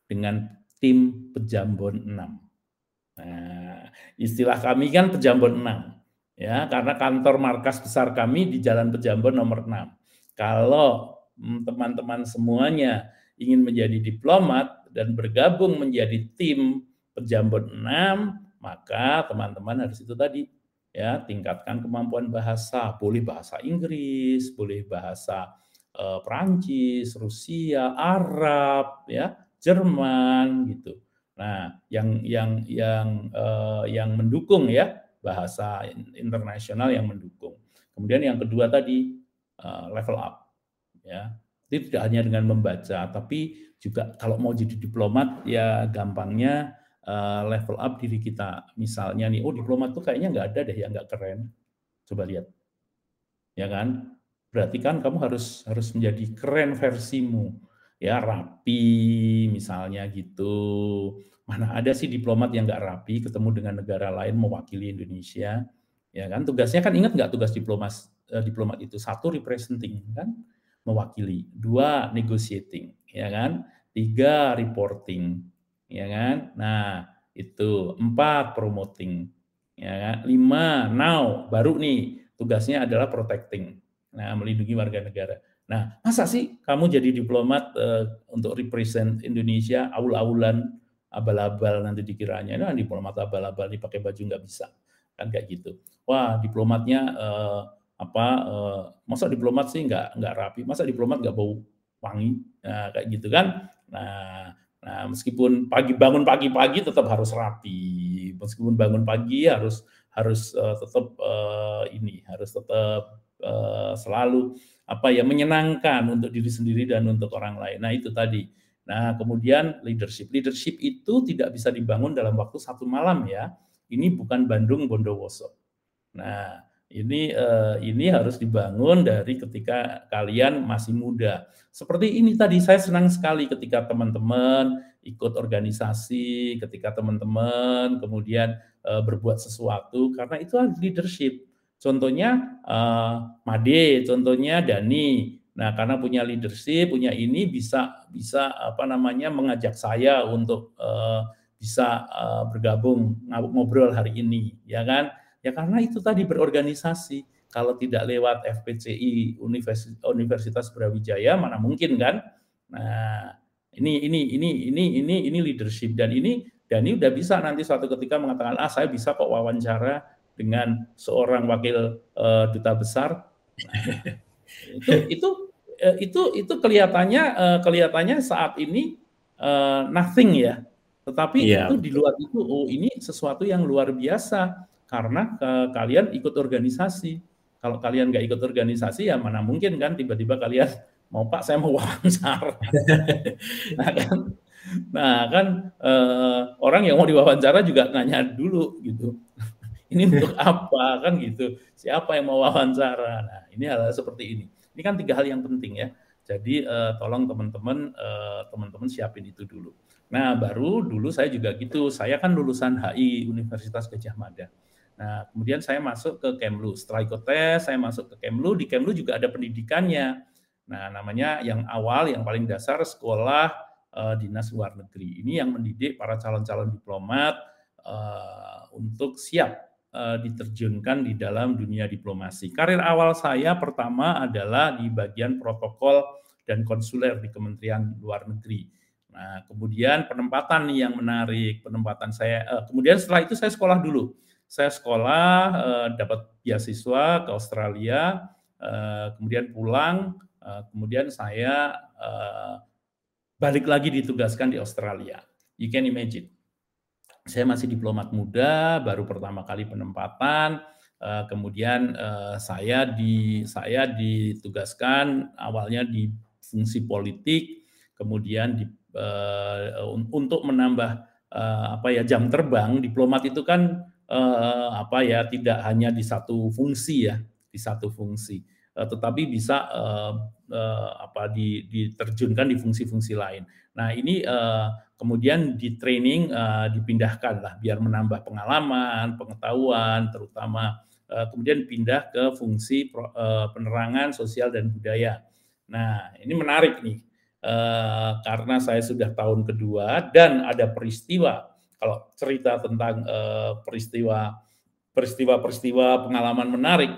dengan tim Pejambon 6. Nah, istilah kami kan Pejambon 6 ya, karena kantor markas besar kami di Jalan Pejambon nomor 6. Kalau teman-teman semuanya ingin menjadi diplomat dan bergabung menjadi tim Pejambon 6, maka teman-teman harus itu tadi ya tingkatkan kemampuan bahasa. Boleh bahasa Inggris boleh bahasa uh, Perancis Rusia Arab ya Jerman gitu. Nah yang yang yang uh, yang mendukung ya bahasa internasional yang mendukung. Kemudian yang kedua tadi uh, level up ya itu tidak hanya dengan membaca tapi juga kalau mau jadi diplomat ya gampangnya uh, level up diri kita. Misalnya nih, oh diplomat tuh kayaknya nggak ada deh yang nggak keren. Coba lihat, ya kan? Berarti kan kamu harus harus menjadi keren versimu, ya rapi misalnya gitu. Mana ada sih diplomat yang nggak rapi, ketemu dengan negara lain mewakili Indonesia, ya kan? Tugasnya kan ingat nggak tugas diplomas eh, diplomat itu satu representing kan, mewakili, dua negotiating, ya kan? Tiga reporting, ya kan? Nah, itu empat promoting, ya kan? Lima now baru nih tugasnya adalah protecting, nah melindungi warga negara. Nah, masa sih kamu jadi diplomat uh, untuk represent Indonesia aul-aulan abal-abal nanti dikiranya, nah diplomat abal-abal dipakai baju nggak bisa, kan kayak gitu. Wah, diplomatnya uh, apa? Uh, masa diplomat sih nggak nggak rapi, masa diplomat nggak bau wangi, nah, kayak gitu kan? Nah, Nah, meskipun pagi bangun pagi-pagi tetap harus rapi, meskipun bangun pagi harus harus uh, tetap uh, ini harus tetap uh, selalu apa ya menyenangkan untuk diri sendiri dan untuk orang lain. Nah itu tadi. Nah kemudian leadership, leadership itu tidak bisa dibangun dalam waktu satu malam ya. Ini bukan Bandung Bondowoso. Nah ini uh, ini harus dibangun dari ketika kalian masih muda. Seperti ini tadi saya senang sekali ketika teman-teman ikut organisasi, ketika teman-teman kemudian uh, berbuat sesuatu, karena itu leadership. Contohnya uh, Made, contohnya Dani. Nah, karena punya leadership, punya ini bisa bisa apa namanya mengajak saya untuk uh, bisa uh, bergabung ngobrol hari ini, ya kan? Ya karena itu tadi berorganisasi. Kalau tidak lewat FPCI Universitas, Universitas Brawijaya mana mungkin kan? Nah, ini ini ini ini ini ini leadership dan ini dan ini udah bisa nanti suatu ketika mengatakan ah saya bisa kok wawancara dengan seorang wakil uh, duta besar. Nah, itu itu eh, itu itu kelihatannya uh, kelihatannya saat ini uh, nothing ya. Tetapi yeah. itu di luar itu oh ini sesuatu yang luar biasa karena uh, kalian ikut organisasi. Kalau kalian nggak ikut organisasi ya mana mungkin kan tiba-tiba kalian mau Pak saya mau wawancara. nah kan, nah kan uh, orang yang mau diwawancara juga nanya dulu gitu. ini untuk apa kan gitu? Siapa yang mau wawancara? Nah ini hal, -hal seperti ini. Ini kan tiga hal yang penting ya. Jadi uh, tolong teman-teman uh, teman-teman siapin itu dulu. Nah baru dulu saya juga gitu. Saya kan lulusan HI Universitas Gajah Mada. Nah, kemudian saya masuk ke Kemlu. Setelah ikut tes, saya masuk ke Kemlu. Di Kemlu juga ada pendidikannya. Nah, namanya yang awal, yang paling dasar sekolah uh, dinas luar negeri. Ini yang mendidik para calon-calon diplomat uh, untuk siap uh, diterjunkan di dalam dunia diplomasi. Karir awal saya pertama adalah di bagian protokol dan konsuler di Kementerian Luar Negeri. Nah, kemudian penempatan yang menarik, penempatan saya. Uh, kemudian setelah itu saya sekolah dulu saya sekolah, eh, dapat beasiswa ke Australia, eh, kemudian pulang, eh, kemudian saya balik lagi ditugaskan di Australia. You can imagine. Saya masih diplomat muda, baru pertama kali penempatan, kemudian saya di saya ditugaskan awalnya di fungsi politik, kemudian di, untuk menambah apa ya jam terbang diplomat itu kan uh, apa ya tidak hanya di satu fungsi ya di satu fungsi uh, tetapi bisa uh, uh, apa di, diterjunkan di fungsi-fungsi lain. Nah ini uh, kemudian di training uh, dipindahkan lah biar menambah pengalaman, pengetahuan, terutama uh, kemudian pindah ke fungsi pro, uh, penerangan sosial dan budaya. Nah ini menarik nih uh, karena saya sudah tahun kedua dan ada peristiwa kalau cerita tentang uh, peristiwa peristiwa-peristiwa pengalaman menarik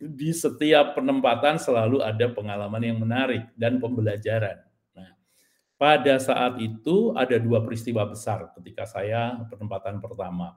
di setiap penempatan selalu ada pengalaman yang menarik dan pembelajaran. Nah, pada saat itu ada dua peristiwa besar ketika saya penempatan pertama.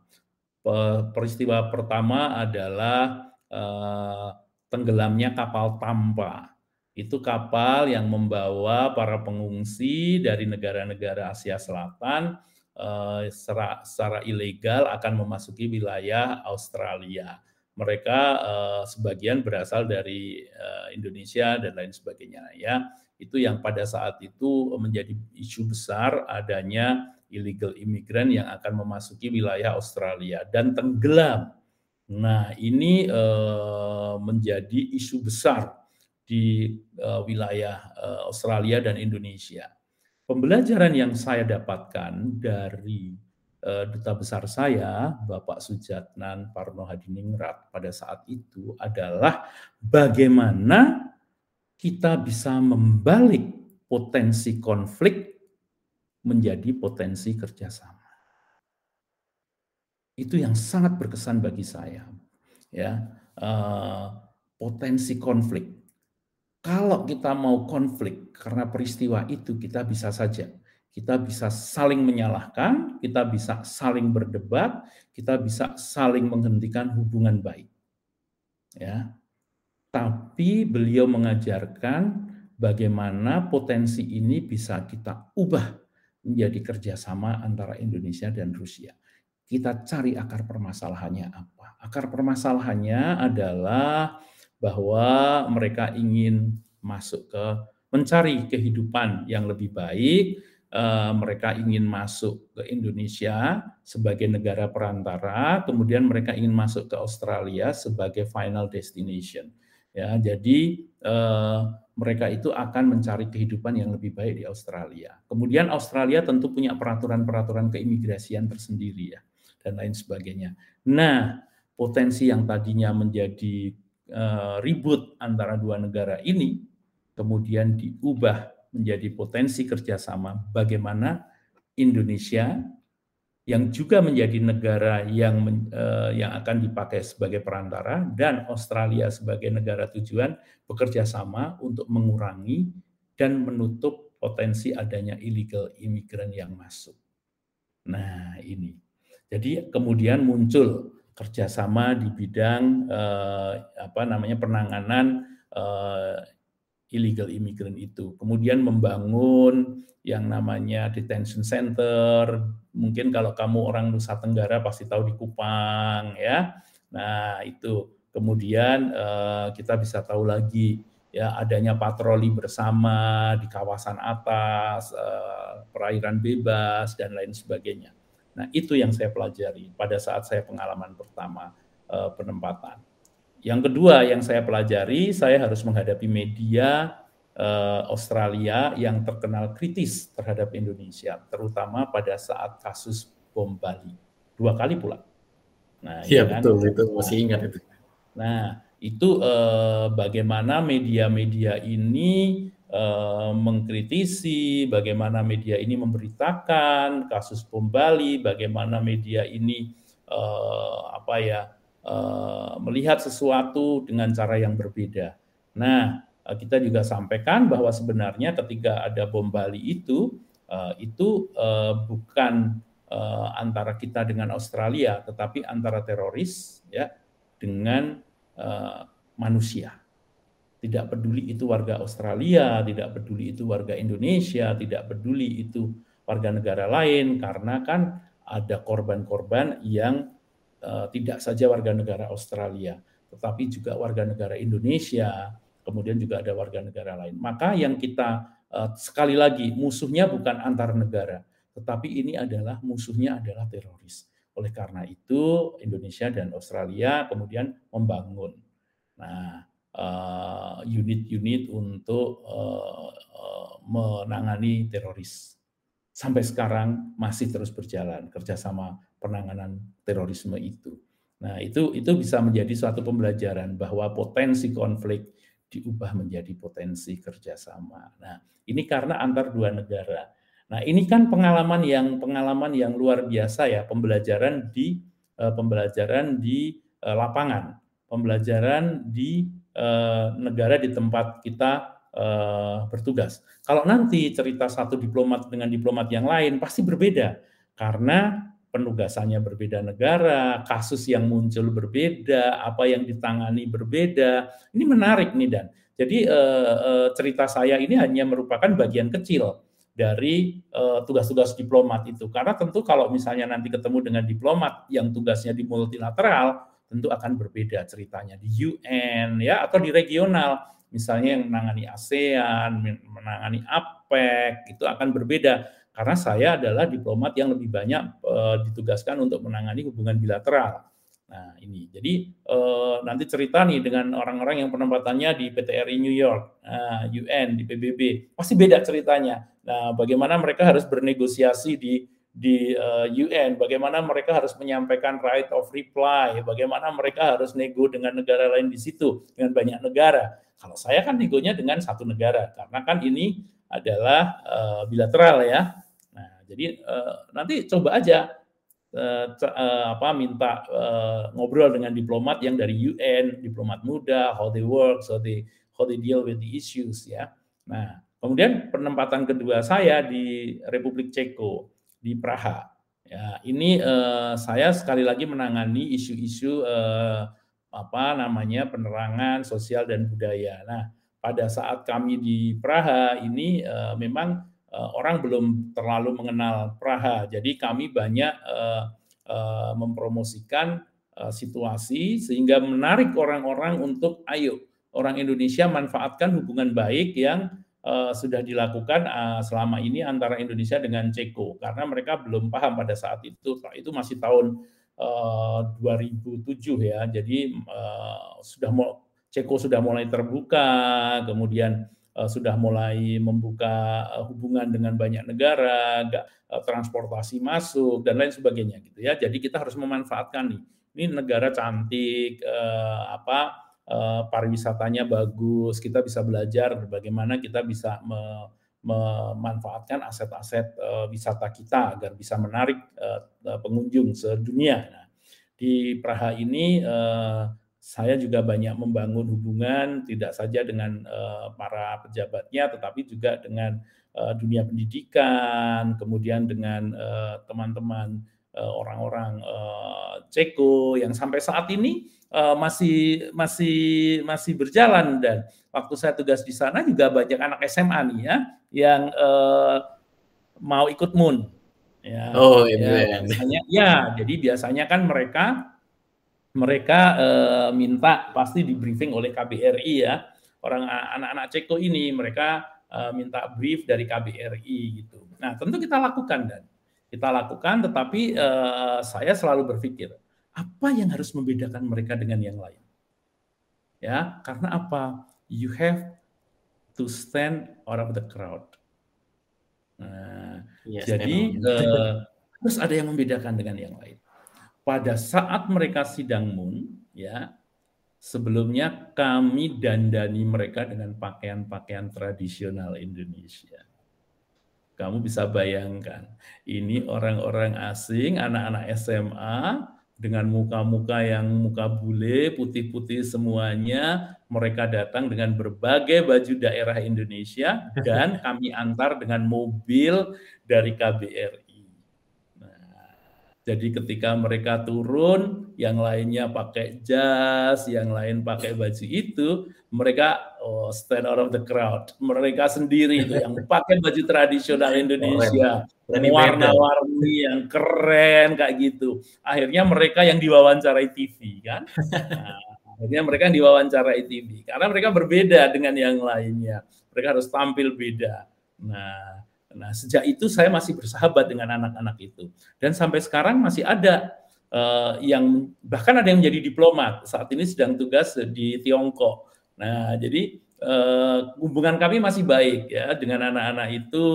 Peristiwa pertama adalah uh, tenggelamnya kapal Tampa. Itu kapal yang membawa para pengungsi dari negara-negara Asia Selatan Eh, secara, secara ilegal akan memasuki wilayah Australia. Mereka uh, sebagian berasal dari uh, Indonesia dan lain sebagainya ya. Itu yang pada saat itu menjadi isu besar adanya illegal imigran yang akan memasuki wilayah Australia dan tenggelam. Nah, ini uh, menjadi isu besar di uh, wilayah uh, Australia dan Indonesia pembelajaran yang saya dapatkan dari uh, duta besar saya, Bapak Sujatnan Parno Hadiningrat pada saat itu adalah bagaimana kita bisa membalik potensi konflik menjadi potensi kerjasama. Itu yang sangat berkesan bagi saya. Ya, uh, potensi konflik kalau kita mau konflik karena peristiwa itu kita bisa saja kita bisa saling menyalahkan, kita bisa saling berdebat, kita bisa saling menghentikan hubungan baik. Ya. Tapi beliau mengajarkan bagaimana potensi ini bisa kita ubah menjadi kerjasama antara Indonesia dan Rusia. Kita cari akar permasalahannya apa? Akar permasalahannya adalah bahwa mereka ingin masuk ke mencari kehidupan yang lebih baik, uh, mereka ingin masuk ke Indonesia sebagai negara perantara, kemudian mereka ingin masuk ke Australia sebagai final destination. Ya, jadi eh, mereka itu akan mencari kehidupan yang lebih baik di Australia. Kemudian Australia tentu punya peraturan-peraturan keimigrasian tersendiri ya dan lain sebagainya. Nah, potensi yang tadinya menjadi eh, ribut antara dua negara ini kemudian diubah menjadi potensi kerjasama bagaimana Indonesia yang juga menjadi negara yang uh, yang akan dipakai sebagai perantara dan Australia sebagai negara tujuan bekerja sama untuk mengurangi dan menutup potensi adanya illegal imigran yang masuk. Nah ini, jadi kemudian muncul kerjasama di bidang uh, apa namanya penanganan uh, illegal immigrant itu. Kemudian membangun yang namanya detention center. Mungkin kalau kamu orang Nusa Tenggara pasti tahu di Kupang ya. Nah, itu. Kemudian eh, kita bisa tahu lagi ya adanya patroli bersama di kawasan atas, eh, perairan bebas dan lain sebagainya. Nah, itu yang saya pelajari pada saat saya pengalaman pertama eh, penempatan. Yang kedua yang saya pelajari, saya harus menghadapi media uh, Australia yang terkenal kritis terhadap Indonesia, terutama pada saat kasus bom Bali. Dua kali pula. Nah, iya ya betul, itu masih ingat itu. Nah, itu uh, bagaimana media-media ini uh, mengkritisi, bagaimana media ini memberitakan kasus bom Bali, bagaimana media ini uh, apa ya Eh, melihat sesuatu dengan cara yang berbeda. Nah, eh, kita juga sampaikan bahwa sebenarnya ketika ada bom Bali itu eh, itu bukan antara kita dengan Australia, tetapi antara teroris ya dengan manusia. Tidak peduli itu warga Australia, tidak peduli itu warga Indonesia, tidak peduli itu warga negara lain, karena kan ada korban-korban yang Eh, tidak saja warga negara Australia, tetapi juga warga negara Indonesia, kemudian juga ada warga negara lain. Maka yang kita eh, sekali lagi musuhnya bukan antar negara, tetapi ini adalah musuhnya adalah teroris. Oleh karena itu Indonesia dan Australia kemudian membangun nah eh, unit-unit untuk menangani teroris. Sampai sekarang masih terus berjalan kerjasama penanganan terorisme itu. Nah, itu itu bisa menjadi suatu pembelajaran bahwa potensi konflik diubah menjadi potensi kerjasama. Nah, ini karena antar dua negara. Nah, ini kan pengalaman yang pengalaman yang luar biasa ya, pembelajaran di uh, pembelajaran di uh, lapangan, pembelajaran di uh, negara di tempat kita bertugas. Kalau nanti cerita satu diplomat dengan diplomat yang lain pasti berbeda karena penugasannya berbeda negara, kasus yang muncul berbeda, apa yang ditangani berbeda. Ini menarik nih Dan. Jadi eh, eh, cerita saya ini hanya merupakan bagian kecil dari eh, tugas-tugas diplomat itu. Karena tentu kalau misalnya nanti ketemu dengan diplomat yang tugasnya di multilateral, tentu akan berbeda ceritanya di UN ya atau di regional. Misalnya yang menangani ASEAN, menangani APEC itu akan berbeda karena saya adalah diplomat yang lebih banyak uh, ditugaskan untuk menangani hubungan bilateral. Nah ini, jadi uh, nanti cerita nih dengan orang-orang yang penempatannya di PTRI New York, uh, nah, UN, di PBB, pasti beda ceritanya. Nah, bagaimana mereka harus bernegosiasi di di uh, UN, bagaimana mereka harus menyampaikan right of reply, bagaimana mereka harus nego dengan negara lain di situ, dengan banyak negara. Kalau saya kan negonya dengan satu negara, karena kan ini adalah uh, bilateral ya. Jadi uh, nanti coba aja uh, uh, apa minta uh, ngobrol dengan diplomat yang dari UN, diplomat muda, how they work, how they how they deal with the issues ya. Nah, kemudian penempatan kedua saya di Republik Ceko di Praha. Ya, ini uh, saya sekali lagi menangani isu-isu uh, apa namanya penerangan sosial dan budaya. Nah, pada saat kami di Praha ini uh, memang uh, orang belum terlalu mengenal Praha. Jadi kami banyak uh, uh, mempromosikan uh, situasi sehingga menarik orang-orang untuk ayo orang Indonesia manfaatkan hubungan baik yang uh, sudah dilakukan uh, selama ini antara Indonesia dengan Ceko karena mereka belum paham pada saat itu. Itu masih tahun uh, 2007 ya. Jadi uh, sudah mau Ceko sudah mulai terbuka, kemudian uh, sudah mulai membuka uh, hubungan dengan banyak negara, gak, uh, transportasi masuk dan lain sebagainya gitu ya. Jadi kita harus memanfaatkan nih. Ini negara cantik, apa uh, pariwisatanya bagus, kita bisa belajar bagaimana kita bisa me, memanfaatkan aset-aset wisata kita agar bisa menarik pengunjung sedunia. Nah, di Praha ini saya juga banyak membangun hubungan tidak saja dengan uh, para pejabatnya, tetapi juga dengan uh, dunia pendidikan, kemudian dengan teman-teman uh, orang-orang uh, Ceko yang sampai saat ini uh, masih masih masih berjalan dan waktu saya tugas di sana juga banyak anak SMA nih ya yang uh, mau ikut MUN. Ya, oh, iya. Ya, biasanya, ya, jadi biasanya kan mereka mereka uh, minta pasti di briefing oleh KBRI ya orang anak-anak Ceko ini mereka uh, minta brief dari KBRI gitu. Nah tentu kita lakukan dan kita lakukan, tetapi saya selalu berpikir apa yang harus membedakan mereka dengan yang lain. Ya karena apa? You have to stand out of the crowd. Nah, yes, jadi uh, harus ada yang membedakan dengan yang lain pada saat mereka sidang mun, ya, sebelumnya kami dandani mereka dengan pakaian-pakaian tradisional Indonesia. Kamu bisa bayangkan, ini orang-orang asing, anak-anak SMA dengan muka-muka yang muka bule, putih-putih semuanya, mereka datang dengan berbagai baju daerah Indonesia dan kami antar dengan mobil dari KBRI. Jadi ketika mereka turun, yang lainnya pakai jas, yang lain pakai baju itu, mereka oh, stand out of the crowd. Mereka sendiri itu yang pakai baju tradisional Indonesia, warna-warni yang keren kayak gitu. Akhirnya mereka yang diwawancarai TV kan. Nah, akhirnya mereka yang diwawancarai TV karena mereka berbeda dengan yang lainnya. Mereka harus tampil beda. Nah, Nah, sejak itu saya masih bersahabat dengan anak-anak itu. Dan sampai sekarang masih ada uh, yang bahkan ada yang menjadi diplomat. Saat ini sedang tugas di Tiongkok. Nah, jadi uh, hubungan kami masih baik ya dengan anak-anak itu.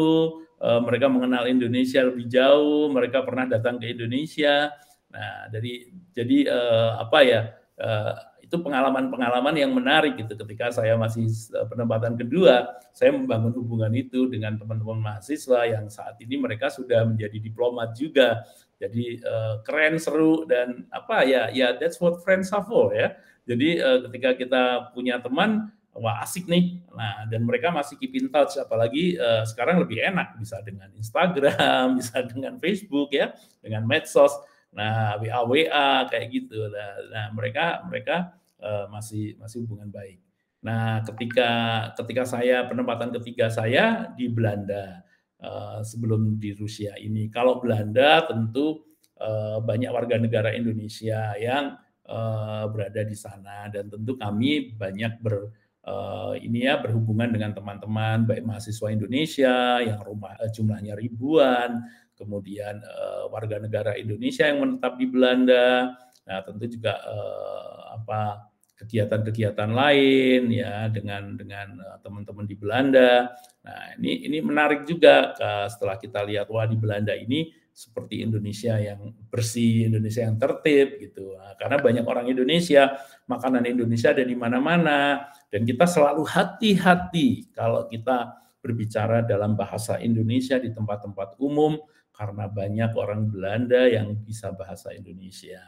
Uh, mereka mengenal Indonesia lebih jauh, mereka pernah datang ke Indonesia. Nah, dari jadi uh, apa ya? Uh, itu pengalaman-pengalaman yang menarik gitu ketika saya masih eh, penempatan kedua saya membangun hubungan itu dengan teman-teman mahasiswa yang saat ini mereka sudah menjadi diplomat juga jadi uh, keren seru dan apa ya ya that's what friends are for ya jadi uh, ketika kita punya teman wah asik nih. Nah, dan mereka masih keep in touch apalagi uh, sekarang lebih enak bisa dengan Instagram, bisa dengan Facebook ya, dengan medsos. Nah, WA WA kayak gitu. Nah, nah mereka mereka uh, masih masih hubungan baik. Nah, ketika ketika saya penempatan ketiga saya di Belanda uh, sebelum di Rusia ini. Kalau Belanda tentu uh, banyak warga negara Indonesia yang uh, berada di sana dan tentu kami banyak ber uh, ini ya berhubungan dengan teman-teman baik mahasiswa Indonesia yang rumah uh, jumlahnya ribuan kemudian uh, warga negara Indonesia yang menetap di Belanda. Nah, tentu juga uh, apa kegiatan-kegiatan lain ya dengan dengan uh, teman-teman di Belanda. Nah, ini ini menarik juga setelah kita lihat wah di Belanda ini seperti Indonesia yang bersih, Indonesia yang tertib gitu. Nah, karena banyak orang Indonesia, makanan Indonesia ada di mana-mana dan kita selalu hati-hati kalau kita berbicara dalam bahasa Indonesia di tempat-tempat umum karena banyak orang Belanda yang bisa bahasa Indonesia.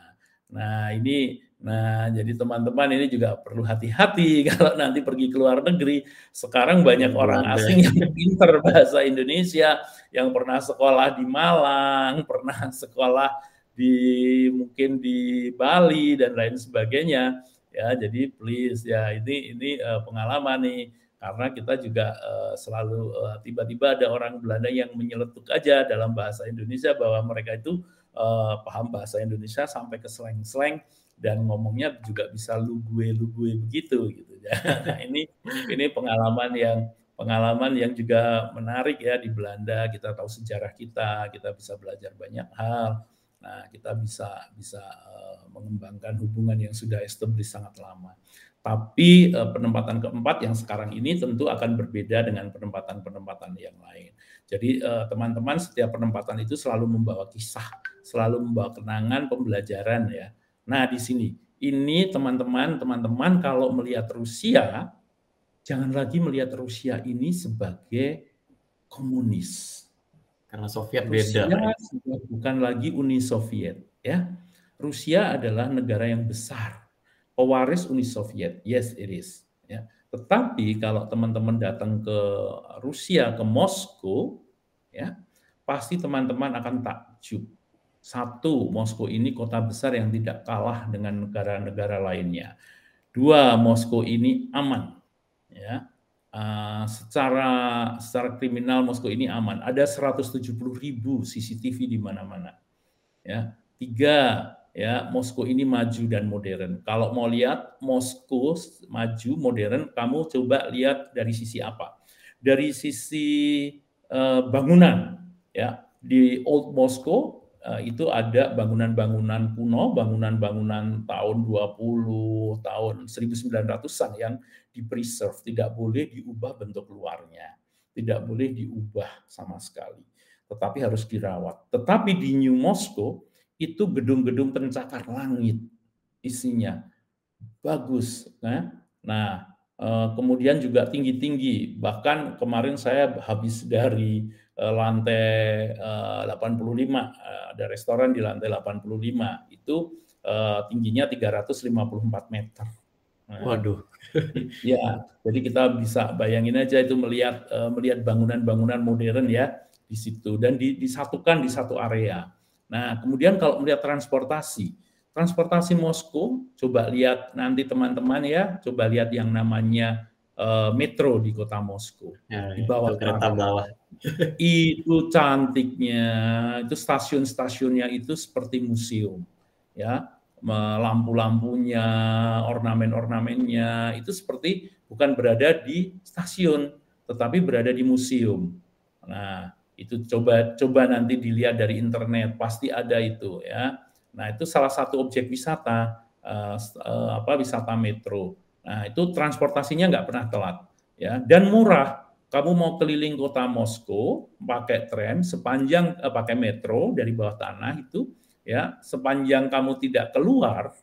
Nah, ini nah jadi teman-teman ini juga perlu hati-hati kalau nanti pergi ke luar negeri. Sekarang banyak orang asing yang pintar bahasa Indonesia, yang pernah sekolah di Malang, pernah sekolah di mungkin di Bali dan lain sebagainya. Ya, jadi please ya ini ini uh, pengalaman nih karena kita juga uh, selalu uh, tiba-tiba ada orang Belanda yang menyeletuk aja dalam bahasa Indonesia bahwa mereka itu uh, paham bahasa Indonesia sampai ke slang-slang dan ngomongnya juga bisa lu gue begitu gitu. Nah, ini ini pengalaman yang pengalaman yang juga menarik ya di Belanda. Kita tahu sejarah kita, kita bisa belajar banyak hal. Nah, kita bisa bisa uh, mengembangkan hubungan yang sudah established sangat lama. Tapi uh, penempatan keempat yang sekarang ini tentu akan berbeda dengan penempatan-penempatan yang lain. Jadi teman-teman uh, setiap penempatan itu selalu membawa kisah, selalu membawa kenangan pembelajaran ya. Nah, di sini ini teman-teman, teman-teman kalau melihat Rusia jangan lagi melihat Rusia ini sebagai komunis karena Soviet Rusia beda. Rusia bukan lagi Uni Soviet, ya. Rusia adalah negara yang besar, pewaris Uni Soviet. Yes, it is. Ya. Tetapi kalau teman-teman datang ke Rusia, ke Moskow, ya, pasti teman-teman akan takjub. Satu, Moskow ini kota besar yang tidak kalah dengan negara-negara lainnya. Dua, Moskow ini aman. Ya, Uh, secara secara kriminal Moskow ini aman. Ada 170 ribu CCTV di mana-mana. Ya, tiga ya Moskow ini maju dan modern. Kalau mau lihat Moskow maju modern, kamu coba lihat dari sisi apa? Dari sisi uh, bangunan, ya di Old Moscow uh, itu ada bangunan-bangunan kuno, bangunan-bangunan tahun 20, tahun 1900-an yang di preserve, tidak boleh diubah bentuk luarnya, tidak boleh diubah sama sekali, tetapi harus dirawat. Tetapi di New Moscow itu gedung-gedung pencakar langit isinya bagus, nah, nah kemudian juga tinggi-tinggi. Bahkan kemarin saya habis dari eh, lantai 85, eh, ada restoran di lantai 85 itu tingginya 354 meter. Nah, Waduh. ya, jadi kita bisa bayangin aja itu melihat uh, melihat bangunan-bangunan modern ya di situ dan di, disatukan di satu area. Nah, kemudian kalau melihat transportasi, transportasi Moskow, coba lihat nanti teman-teman ya, coba lihat yang namanya uh, metro di kota Moskow ya, di bawah kereta bawah. itu cantiknya, itu stasiun-stasiunnya itu seperti museum, ya lampu-lampunya, ornamen-ornamennya itu seperti bukan berada di stasiun, tetapi berada di museum. Nah, itu coba coba nanti dilihat dari internet, pasti ada itu ya. Nah, itu salah satu objek wisata uh, uh, apa wisata metro. Nah, itu transportasinya nggak pernah telat ya dan murah. Kamu mau keliling kota Moskow pakai tren sepanjang uh, pakai metro dari bawah tanah itu ya sepanjang kamu tidak keluar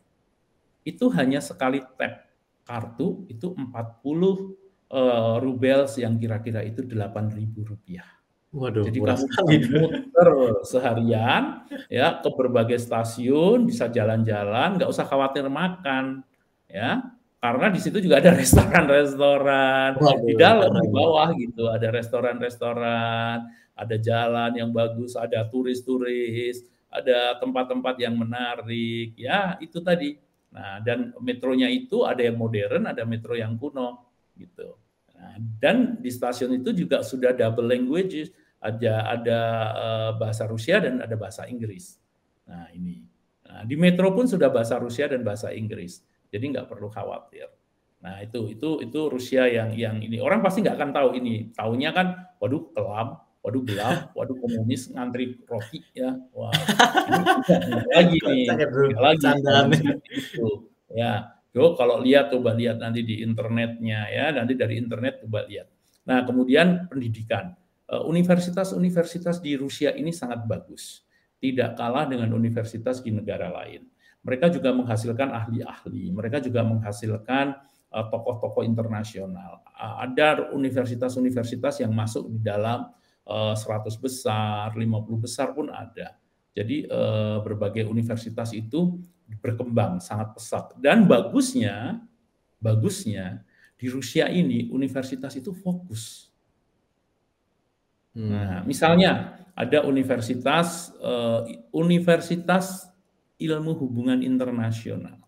itu hanya sekali tap kartu itu 40 uh, eh, rubels yang kira-kira itu 8.000 rupiah. Waduh, Jadi kamu bisa muter seharian ya ke berbagai stasiun, bisa jalan-jalan, nggak usah khawatir makan, ya karena di situ juga ada restoran-restoran di dalam di bawah gitu, ada restoran-restoran, ada jalan yang bagus, ada turis-turis, ada tempat-tempat yang menarik, ya itu tadi. Nah, dan metronya itu ada yang modern, ada metro yang kuno, gitu. Nah, dan di stasiun itu juga sudah double languages, ada ada uh, bahasa Rusia dan ada bahasa Inggris. Nah, ini. Nah, di metro pun sudah bahasa Rusia dan bahasa Inggris, jadi nggak perlu khawatir. Nah, itu itu itu Rusia yang yang ini. Orang pasti nggak akan tahu ini. Tahunya kan, waduh kelam, waduh gelap, waduh komunis. Ngantri roti ya, wah. Ini lagi nih, lagi. Itu. Ya. Yo, kalau lihat coba lihat nanti di internetnya ya, nanti dari internet coba lihat. Nah kemudian pendidikan, eh, universitas-universitas di Rusia ini sangat bagus, tidak kalah dengan universitas di negara lain. Mereka juga menghasilkan ahli-ahli, mereka juga menghasilkan eh, tokoh-tokoh internasional. Ada universitas-universitas yang masuk di dalam 100 eh, besar, 50 besar pun ada. Jadi berbagai universitas itu berkembang sangat pesat dan bagusnya bagusnya di Rusia ini universitas itu fokus. Hmm. Nah, misalnya ada universitas uh, universitas ilmu hubungan internasional.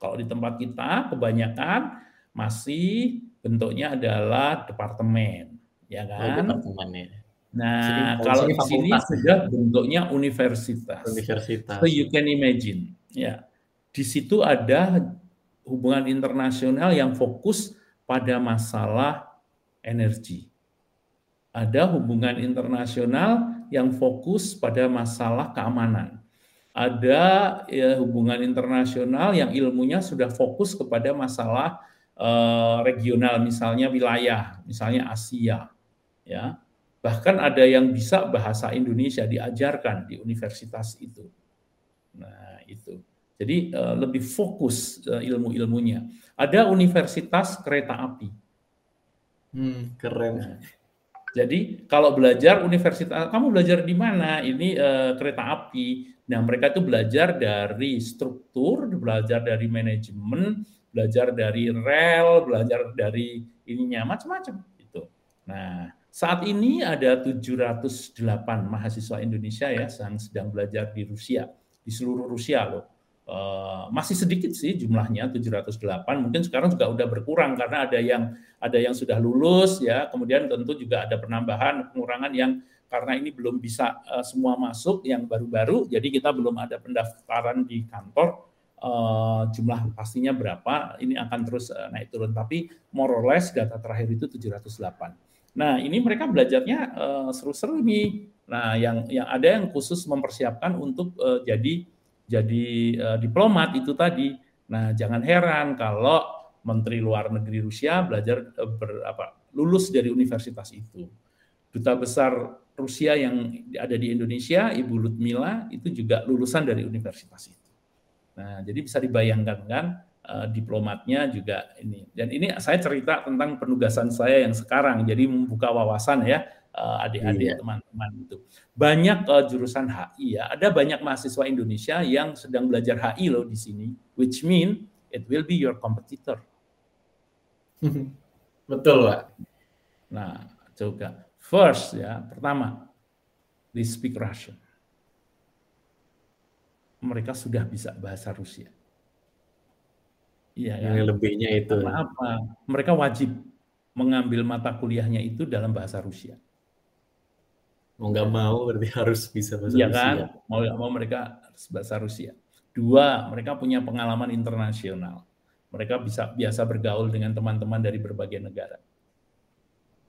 Kalau di tempat kita kebanyakan masih bentuknya adalah departemen, ya oh, kan? Oh, departemen Nah, Jadi, kalau di sini sudah bentuknya universitas. Universitas. So you can imagine, ya. Di situ ada hubungan internasional yang fokus pada masalah energi. Ada hubungan internasional yang fokus pada masalah keamanan. ada ya, hubungan internasional yang ilmunya sudah fokus kepada masalah uh, regional, misalnya wilayah, misalnya Asia, ya. Bahkan ada yang bisa bahasa Indonesia diajarkan di universitas itu. Nah, itu. Jadi uh, lebih fokus uh, ilmu-ilmunya. Ada universitas kereta api. Hmm, keren. Nah, jadi kalau belajar universitas, kamu belajar di mana? Ini uh, kereta api. Nah mereka itu belajar dari struktur, belajar dari manajemen, belajar dari rel, belajar dari ininya macam-macam itu. Nah saat ini ada 708 mahasiswa Indonesia ya yang sedang belajar di Rusia, di seluruh Rusia loh. Uh, masih sedikit sih jumlahnya 708 mungkin sekarang juga udah berkurang karena ada yang ada yang sudah lulus ya. Kemudian tentu juga ada penambahan pengurangan yang karena ini belum bisa uh, semua masuk yang baru-baru. Jadi kita belum ada pendaftaran di kantor. Uh, jumlah pastinya berapa ini akan terus uh, naik turun. Tapi more or less data terakhir itu 708 nah ini mereka belajarnya uh, seru-seru nih nah yang yang ada yang khusus mempersiapkan untuk uh, jadi jadi uh, diplomat itu tadi. Nah, jangan heran kalau Menteri Luar Negeri Rusia belajar uh, ber, apa, lulus dari universitas itu. Duta besar Rusia yang ada di Indonesia, Ibu Lutmila, itu juga lulusan dari universitas itu. Nah, jadi bisa dibayangkan kan uh, diplomatnya juga ini. Dan ini saya cerita tentang penugasan saya yang sekarang, jadi membuka wawasan ya adik-adik iya. teman-teman itu. Banyak uh, jurusan HI ya, ada banyak mahasiswa Indonesia yang sedang belajar HI loh di sini, which mean it will be your competitor. Betul, Pak. Nah, coba first ya, pertama they speak Russian. Mereka sudah bisa bahasa Rusia. Iya kan? Yang lebihnya itu. Karena apa? Mereka wajib mengambil mata kuliahnya itu dalam bahasa Rusia mau nggak mau berarti harus bisa bahasa ya Rusia. kan? Mau nggak mau mereka harus bahasa Rusia. Dua mereka punya pengalaman internasional. Mereka bisa biasa bergaul dengan teman-teman dari berbagai negara.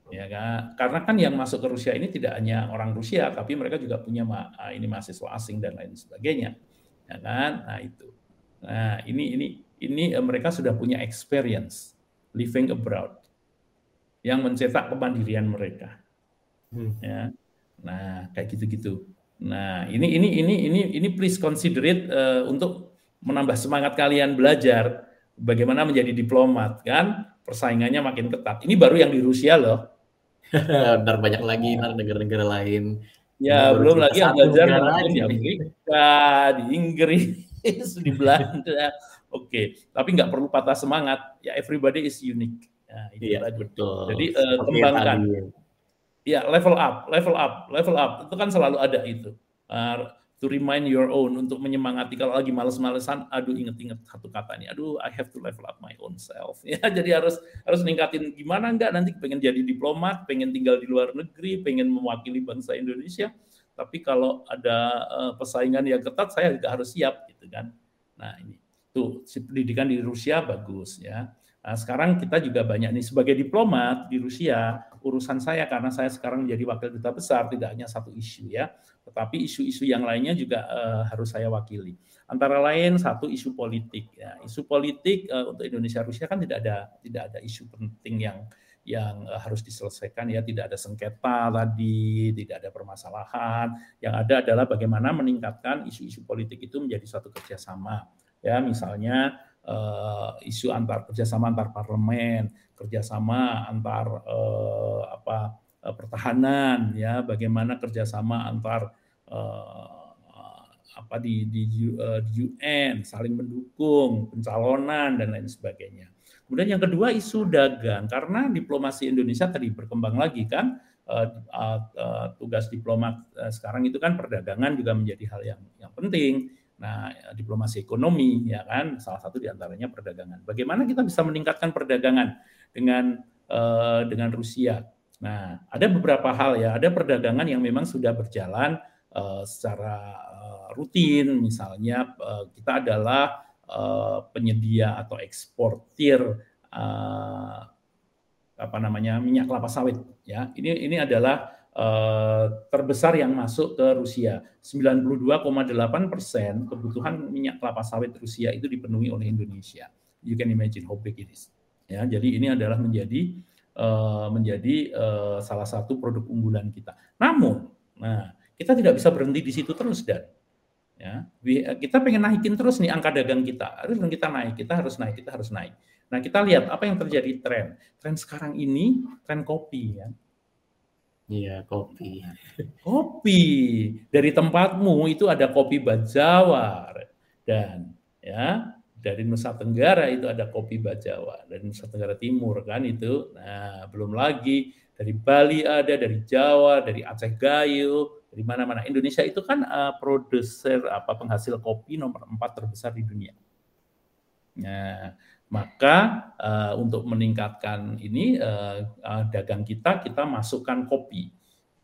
Ya kan? Karena kan yang masuk ke Rusia ini tidak hanya orang Rusia tapi mereka juga punya ah, ini mahasiswa asing dan lain sebagainya. Ya kan? Nah itu. Nah ini ini ini eh, mereka sudah punya experience living abroad yang mencetak kemandirian mereka. Hmm. ya Nah, kayak gitu-gitu. Nah, ini ini ini ini ini please consider it uh, untuk menambah semangat kalian belajar bagaimana menjadi diplomat kan persaingannya makin ketat. Ini baru yang di Rusia loh. Ntar banyak lagi negara-negara lain. Ya, belum lagi yang belajar di Amerika, di Inggris, di Belanda. Oke, okay. tapi nggak perlu patah semangat. Ya, everybody is unique. Itu iya, betul. Jadi uh, kembangkan. Ya, level up, level up, level up. Itu kan selalu ada itu. Uh, to remind your own untuk menyemangati kalau lagi males-malesan, aduh inget-inget satu kata nih, aduh I have to level up my own self. Ya, jadi harus harus ningkatin gimana enggak nanti pengen jadi diplomat, pengen tinggal di luar negeri, pengen mewakili bangsa Indonesia. Tapi kalau ada uh, persaingan yang ketat, saya juga harus siap gitu kan. Nah ini tuh pendidikan di Rusia bagus ya. Nah, sekarang kita juga banyak nih sebagai diplomat di Rusia, urusan saya karena saya sekarang menjadi wakil duta besar tidak hanya satu isu ya, tetapi isu-isu yang lainnya juga uh, harus saya wakili. Antara lain satu isu politik ya. Isu politik uh, untuk Indonesia Rusia kan tidak ada tidak ada isu penting yang yang uh, harus diselesaikan ya, tidak ada sengketa tadi, tidak ada permasalahan. Yang ada adalah bagaimana meningkatkan isu-isu politik itu menjadi suatu kerjasama. Ya, misalnya uh, isu antar kerjasama antar parlemen, kerjasama antar uh, apa uh, pertahanan, ya. Bagaimana kerjasama antar uh, apa di di, uh, di UN saling mendukung pencalonan dan lain sebagainya. Kemudian yang kedua isu dagang. Karena diplomasi Indonesia tadi berkembang lagi kan uh, uh, tugas diplomat uh, sekarang itu kan perdagangan juga menjadi hal yang yang penting Nah, diplomasi ekonomi ya kan salah satu di antaranya perdagangan. Bagaimana kita bisa meningkatkan perdagangan dengan uh, dengan Rusia? Nah, ada beberapa hal ya. Ada perdagangan yang memang sudah berjalan uh, secara uh, rutin. Misalnya uh, kita adalah uh, penyedia atau eksportir uh, apa namanya minyak kelapa sawit. Ya, ini ini adalah terbesar yang masuk ke Rusia. 92,8 persen kebutuhan minyak kelapa sawit Rusia itu dipenuhi oleh Indonesia. You can imagine how big it is. Ya, jadi ini adalah menjadi uh, menjadi uh, salah satu produk unggulan kita. Namun, nah kita tidak bisa berhenti di situ terus dan ya kita pengen naikin terus nih angka dagang kita harus kita naik kita harus naik kita harus naik nah kita lihat apa yang terjadi tren tren sekarang ini tren kopi ya Iya, kopi. Kopi. Dari tempatmu itu ada kopi Bajawar dan ya dari Nusa Tenggara itu ada kopi Bajawa dari Nusa Tenggara Timur kan itu. Nah, belum lagi dari Bali ada, dari Jawa, dari Aceh Gayo, dari mana-mana. Indonesia itu kan uh, produser apa penghasil kopi nomor empat terbesar di dunia. Nah, maka uh, untuk meningkatkan ini uh, uh, dagang kita, kita masukkan kopi.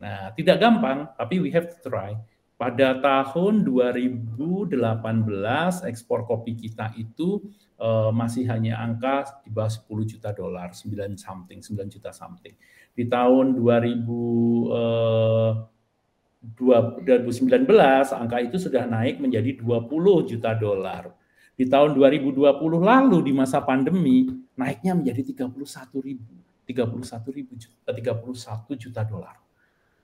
Nah, tidak gampang, tapi we have to try. Pada tahun 2018 ekspor kopi kita itu uh, masih hanya angka di bawah 10 juta dolar, 9 something, 9 juta something. Di tahun 2000 uh, 2019 angka itu sudah naik menjadi 20 juta dolar di tahun 2020 lalu di masa pandemi naiknya menjadi 31 ribu, 31 ribu juta, 31 juta dolar.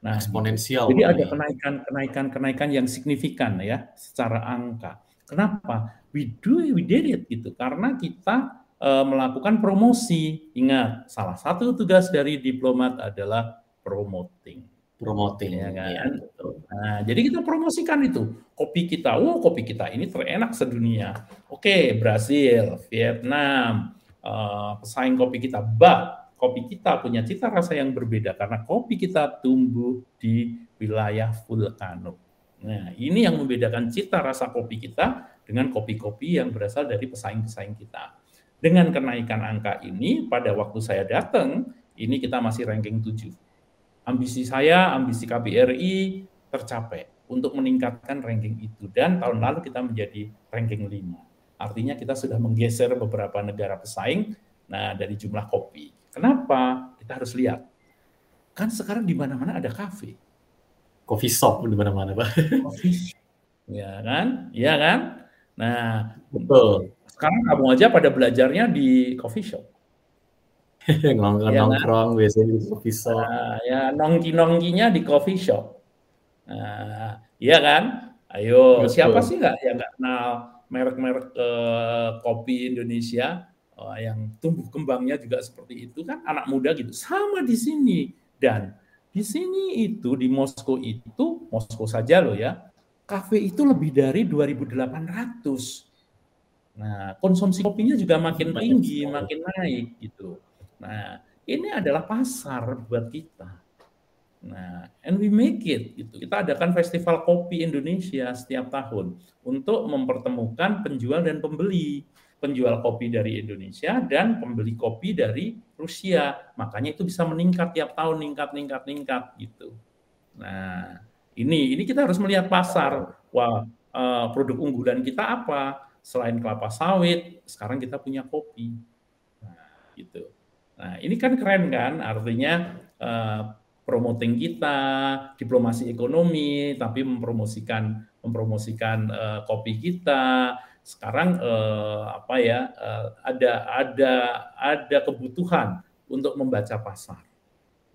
Nah, eksponensial. Jadi ada kenaikan, kenaikan, kenaikan yang signifikan ya secara angka. Kenapa? We do, we did it gitu. Karena kita uh, melakukan promosi. Ingat, salah satu tugas dari diplomat adalah promoting promoting ya kan. Ya, Nah, jadi kita promosikan itu kopi kita. Oh, kopi kita ini terenak sedunia. Oke, Brasil, Vietnam, uh, pesaing kopi kita. But kopi kita punya cita rasa yang berbeda karena kopi kita tumbuh di wilayah vulkano. Nah, ini yang membedakan cita rasa kopi kita dengan kopi-kopi yang berasal dari pesaing-pesaing kita. Dengan kenaikan angka ini, pada waktu saya datang, ini kita masih ranking 7 ambisi saya, ambisi KBRI tercapai untuk meningkatkan ranking itu. Dan tahun lalu kita menjadi ranking 5. Artinya kita sudah menggeser beberapa negara pesaing nah dari jumlah kopi. Kenapa? Kita harus lihat. Kan sekarang di mana-mana ada kafe. Coffee shop di mana-mana, Pak. Coffee Ya kan? Iya kan? Nah, betul. Sekarang kamu aja pada belajarnya di coffee shop. nongkrong ya, nongkrong kan? biasanya di coffee shop. Nah, ya nongki nongkinya di coffee shop. Nah, iya kan? Ayo, Betul. siapa sih nggak yang nggak kenal merek-merek uh, kopi Indonesia uh, yang tumbuh kembangnya juga seperti itu kan anak muda gitu. Sama di sini dan di sini itu di Moskow itu Moskow saja loh ya. Kafe itu lebih dari 2.800. Nah, konsumsi kopinya juga makin tinggi, makin naik gitu. Nah, ini adalah pasar buat kita. Nah, and we make it gitu. Kita adakan festival kopi Indonesia setiap tahun untuk mempertemukan penjual dan pembeli. Penjual kopi dari Indonesia dan pembeli kopi dari Rusia. Makanya itu bisa meningkat tiap tahun, meningkat, meningkat, meningkat gitu. Nah, ini ini kita harus melihat pasar. Wah, uh, produk unggulan kita apa? Selain kelapa sawit, sekarang kita punya kopi. Nah, gitu. Nah, ini kan keren kan? Artinya uh, promoting kita, diplomasi ekonomi, tapi mempromosikan mempromosikan uh, kopi kita. Sekarang uh, apa ya? Uh, ada ada ada kebutuhan untuk membaca pasar.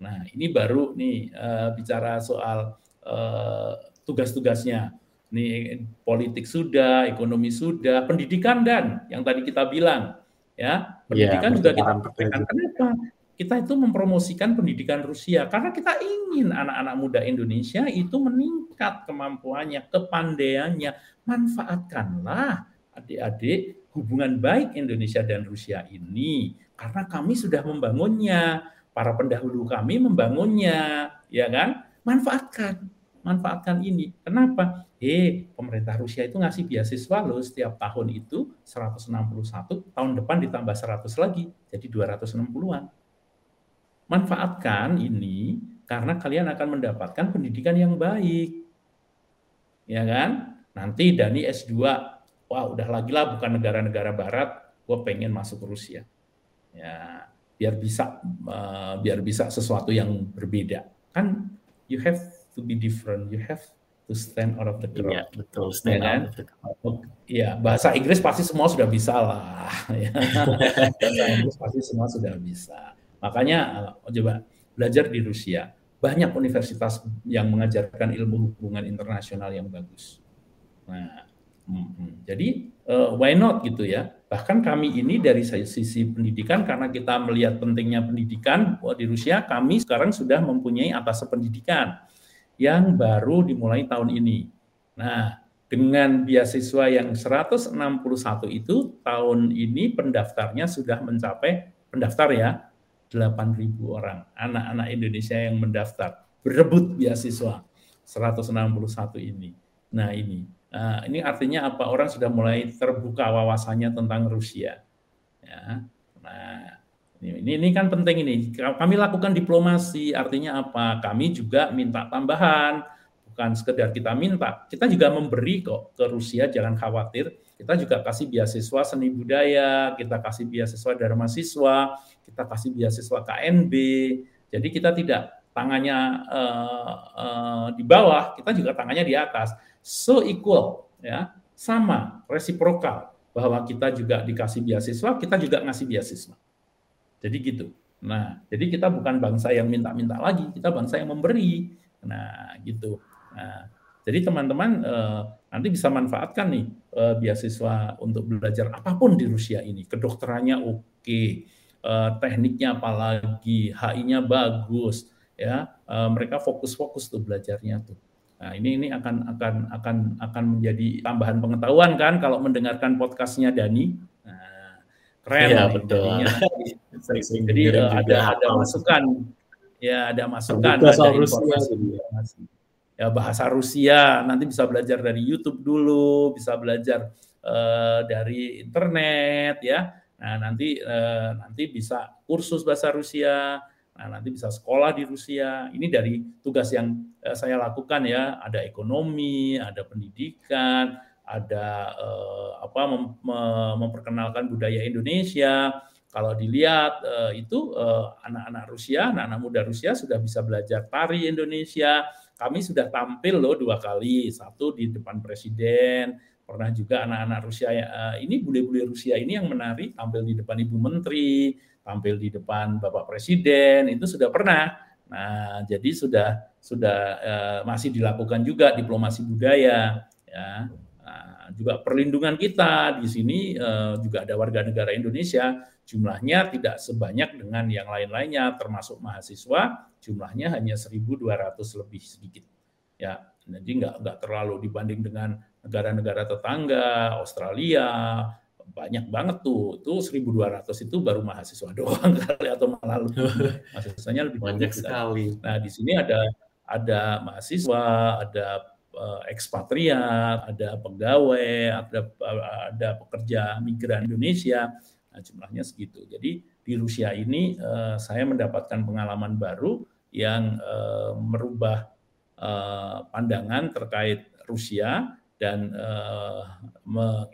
Nah, ini baru nih uh, bicara soal uh, tugas-tugasnya. Nih politik sudah, ekonomi sudah, pendidikan dan yang tadi kita bilang ya pendidikan ya, juga kita sampaikan. kenapa kita itu mempromosikan pendidikan Rusia? Karena kita ingin anak-anak muda Indonesia itu meningkat kemampuannya kepandaiannya. Manfaatkanlah adik-adik hubungan baik Indonesia dan Rusia ini. Karena kami sudah membangunnya. Para pendahulu kami membangunnya ya kan? Manfaatkan manfaatkan ini. Kenapa? Eh, pemerintah Rusia itu ngasih beasiswa loh setiap tahun itu 161, tahun depan ditambah 100 lagi, jadi 260-an. Manfaatkan ini karena kalian akan mendapatkan pendidikan yang baik. Ya kan? Nanti Dani S2, wah udah lagi lah bukan negara-negara barat, gue pengen masuk Rusia. Ya, biar bisa uh, biar bisa sesuatu yang berbeda. Kan you have to be different, you have to stand out of the crowd. Iya, betul, stand ya, out of the crowd. Ya, bahasa Inggris pasti semua sudah bisa lah. Ya. bahasa Inggris pasti semua sudah bisa. Makanya uh, coba belajar di Rusia. Banyak universitas yang mengajarkan ilmu hubungan internasional yang bagus. Nah, hmm, jadi uh, why not gitu ya? Bahkan kami ini dari sisi pendidikan karena kita melihat pentingnya pendidikan di Rusia, kami sekarang sudah mempunyai atas pendidikan yang baru dimulai tahun ini. Nah, dengan beasiswa yang 161 itu tahun ini pendaftarnya sudah mencapai pendaftar ya 8.000 orang anak-anak Indonesia yang mendaftar berebut beasiswa 161 ini. Nah ini, nah, ini artinya apa? Orang sudah mulai terbuka wawasannya tentang Rusia. Ya. Nah ini, ini kan penting ini. Kami lakukan diplomasi, artinya apa? Kami juga minta tambahan, bukan sekedar kita minta. Kita juga memberi kok ke Rusia, jangan khawatir. Kita juga kasih beasiswa seni budaya, kita kasih beasiswa dharma siswa, kita kasih beasiswa KNB. Jadi kita tidak tangannya uh, uh, di bawah, kita juga tangannya di atas. So equal, ya, sama, resiprokal bahwa kita juga dikasih beasiswa, kita juga ngasih beasiswa. Jadi gitu. Nah, jadi kita bukan bangsa yang minta-minta lagi, kita bangsa yang memberi. Nah, gitu. Nah, jadi teman-teman eh, nanti bisa manfaatkan nih eh, beasiswa untuk belajar apa pun di Rusia ini. Kedokterannya oke, eh, tekniknya apalagi, HI-nya bagus, ya. Eh, mereka fokus-fokus tuh belajarnya tuh. Nah, ini ini akan akan akan akan menjadi tambahan pengetahuan kan kalau mendengarkan podcastnya Dani. Keren. Iya, betul. Jadinya, Jadi uh, ada ada masukan, ya ada masukan, ada informasi. Rusia. Ya bahasa Rusia nanti bisa belajar dari YouTube dulu, bisa belajar uh, dari internet ya. Nah nanti uh, nanti bisa kursus bahasa Rusia. Nah nanti bisa sekolah di Rusia. Ini dari tugas yang uh, saya lakukan ya. Ada ekonomi, ada pendidikan, ada uh, apa mem memperkenalkan budaya Indonesia kalau dilihat uh, itu uh, anak-anak Rusia, anak-anak muda Rusia sudah bisa belajar tari Indonesia. Kami sudah tampil loh dua kali, satu di depan presiden, pernah juga anak-anak Rusia uh, ini bule-bule Rusia ini yang menari tampil di depan Ibu Menteri, tampil di depan Bapak Presiden, itu sudah pernah. Nah, jadi sudah sudah uh, masih dilakukan juga diplomasi budaya ya. Juga perlindungan kita di sini uh, juga ada warga negara Indonesia Jumlahnya tidak sebanyak dengan yang lain-lainnya, termasuk mahasiswa, jumlahnya hanya 1.200 lebih sedikit. Ya, jadi nggak nggak terlalu dibanding dengan negara-negara tetangga, Australia, banyak banget tuh. Itu 1.200 itu baru mahasiswa doang kali atau malah lebih. Mahasiswanya lebih banyak sekali. Nah, di sini ada ada mahasiswa, ada ekspatriat, ada pegawai, ada ada pekerja migran Indonesia Nah, jumlahnya segitu. Jadi di Rusia ini uh, saya mendapatkan pengalaman baru yang uh, merubah uh, pandangan terkait Rusia dan uh,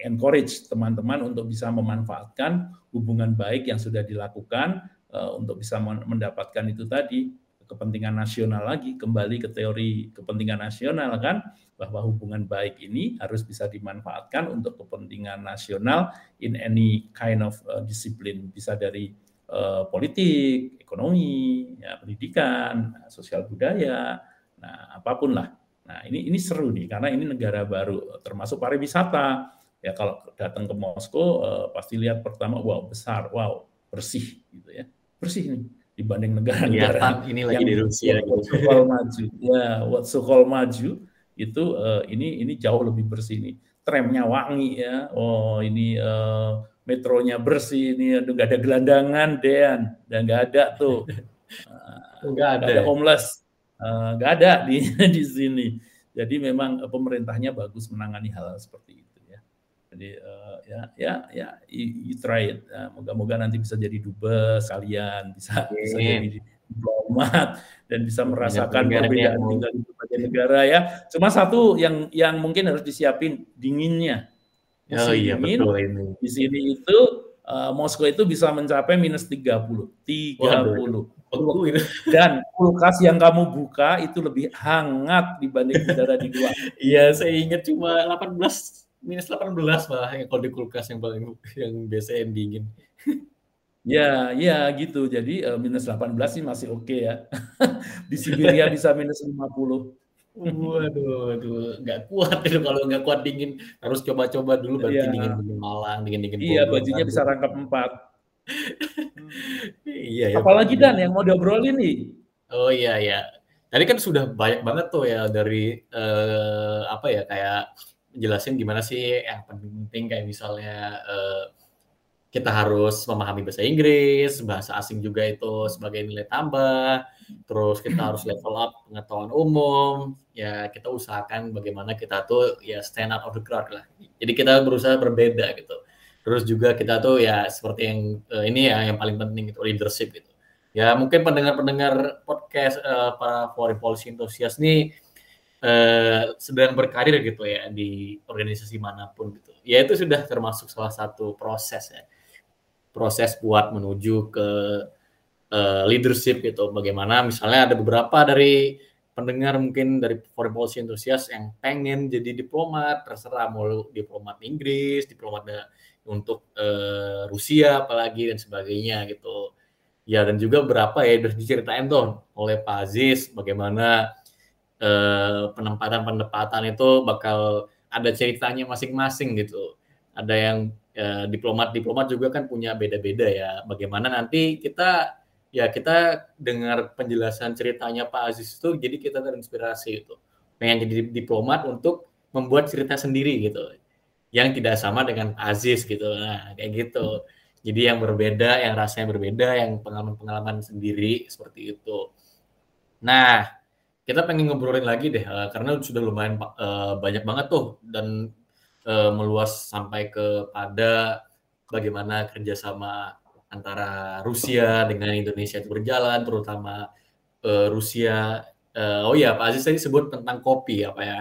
encourage teman-teman untuk bisa memanfaatkan hubungan baik yang sudah dilakukan untuk bisa mendapatkan itu tadi kepentingan nasional lagi kembali ke teori kepentingan nasional kan? Bahwa hubungan baik ini harus bisa dimanfaatkan untuk kepentingan nasional in any kind of uh, disiplin bisa dari uh, politik, ekonomi, ya, pendidikan, sosial budaya, nah apa pun lah. Nah ini ini seru nih karena ini negara baru termasuk pariwisata. Ya kalau datang ke Moskow uh, pasti lihat pertama wow besar, wow bersih gitu ya. Bersih nih dibanding negara-negara ini lagi yang di Rusia gitu. maju. Ya what so maju itu uh, ini ini jauh lebih bersih nih tramnya wangi ya. Oh ini uh, metronya bersih ini. Nggak ada gelandangan dan. Dan nggak ada tuh. Nggak ada. ada homeless. Nggak uh, ada di di sini. Jadi memang pemerintahnya bagus menangani hal, -hal seperti itu ya jadi uh, ya ya ya you, you try it moga-moga nanti bisa jadi dubes kalian bisa yeah. bisa jadi diplomat dan bisa merasakan perbedaan tinggal di berbagai negara ya. Cuma satu yang yang mungkin harus disiapin dinginnya. oh iya dingin, betul ini. Di sini itu uh, Moskow itu bisa mencapai minus 30. 30. Waduh. Dan kulkas yang kamu buka itu lebih hangat dibanding udara di luar. Iya, saya ingat cuma 18 minus 18 malah yang kalau di kulkas yang paling yang biasa yang dingin. Ya, ya gitu. Jadi uh, minus 18 sih masih oke okay ya. di Siberia bisa minus 50. Waduh, waduh, nggak kuat itu kalau nggak kuat dingin harus coba-coba dulu berarti iya. dingin dingin Malang, dingin dingin. Iya, bajunya bisa rangkap empat. iya ya. Apalagi dan yang mau diobrolin nih. Oh iya ya. Tadi kan sudah banyak banget tuh ya dari uh, apa ya kayak jelasin gimana sih yang penting kayak misalnya uh, kita harus memahami bahasa Inggris, bahasa asing juga itu sebagai nilai tambah, terus kita harus level up pengetahuan umum, ya kita usahakan bagaimana kita tuh ya stand out of the crowd lah. Jadi kita berusaha berbeda gitu. Terus juga kita tuh ya seperti yang uh, ini ya yang paling penting itu leadership gitu. Ya mungkin pendengar-pendengar podcast uh, para foreign policy enthusiast nih uh, sedang berkarir gitu ya di organisasi mana pun gitu. Ya itu sudah termasuk salah satu proses ya. Proses buat menuju ke uh, leadership gitu. Bagaimana misalnya ada beberapa dari pendengar mungkin dari foreign policy enthusiast yang pengen jadi diplomat, terserah mau diplomat Inggris, diplomat untuk uh, Rusia apalagi dan sebagainya gitu. Ya dan juga berapa ya diceritain tuh oleh Pak Aziz bagaimana uh, penempatan-penempatan itu bakal ada ceritanya masing-masing gitu. Ada yang diplomat-diplomat juga kan punya beda-beda ya. Bagaimana nanti kita ya kita dengar penjelasan ceritanya Pak Aziz itu jadi kita terinspirasi itu pengen jadi diplomat untuk membuat cerita sendiri gitu yang tidak sama dengan Aziz gitu nah kayak gitu jadi yang berbeda yang rasanya berbeda yang pengalaman-pengalaman sendiri seperti itu nah kita pengen ngobrolin lagi deh uh, karena sudah lumayan uh, banyak banget tuh dan uh, meluas sampai kepada bagaimana kerjasama antara Rusia dengan Indonesia itu berjalan, terutama uh, Rusia. Uh, oh ya, Pak Aziz tadi sebut tentang kopi apa ya.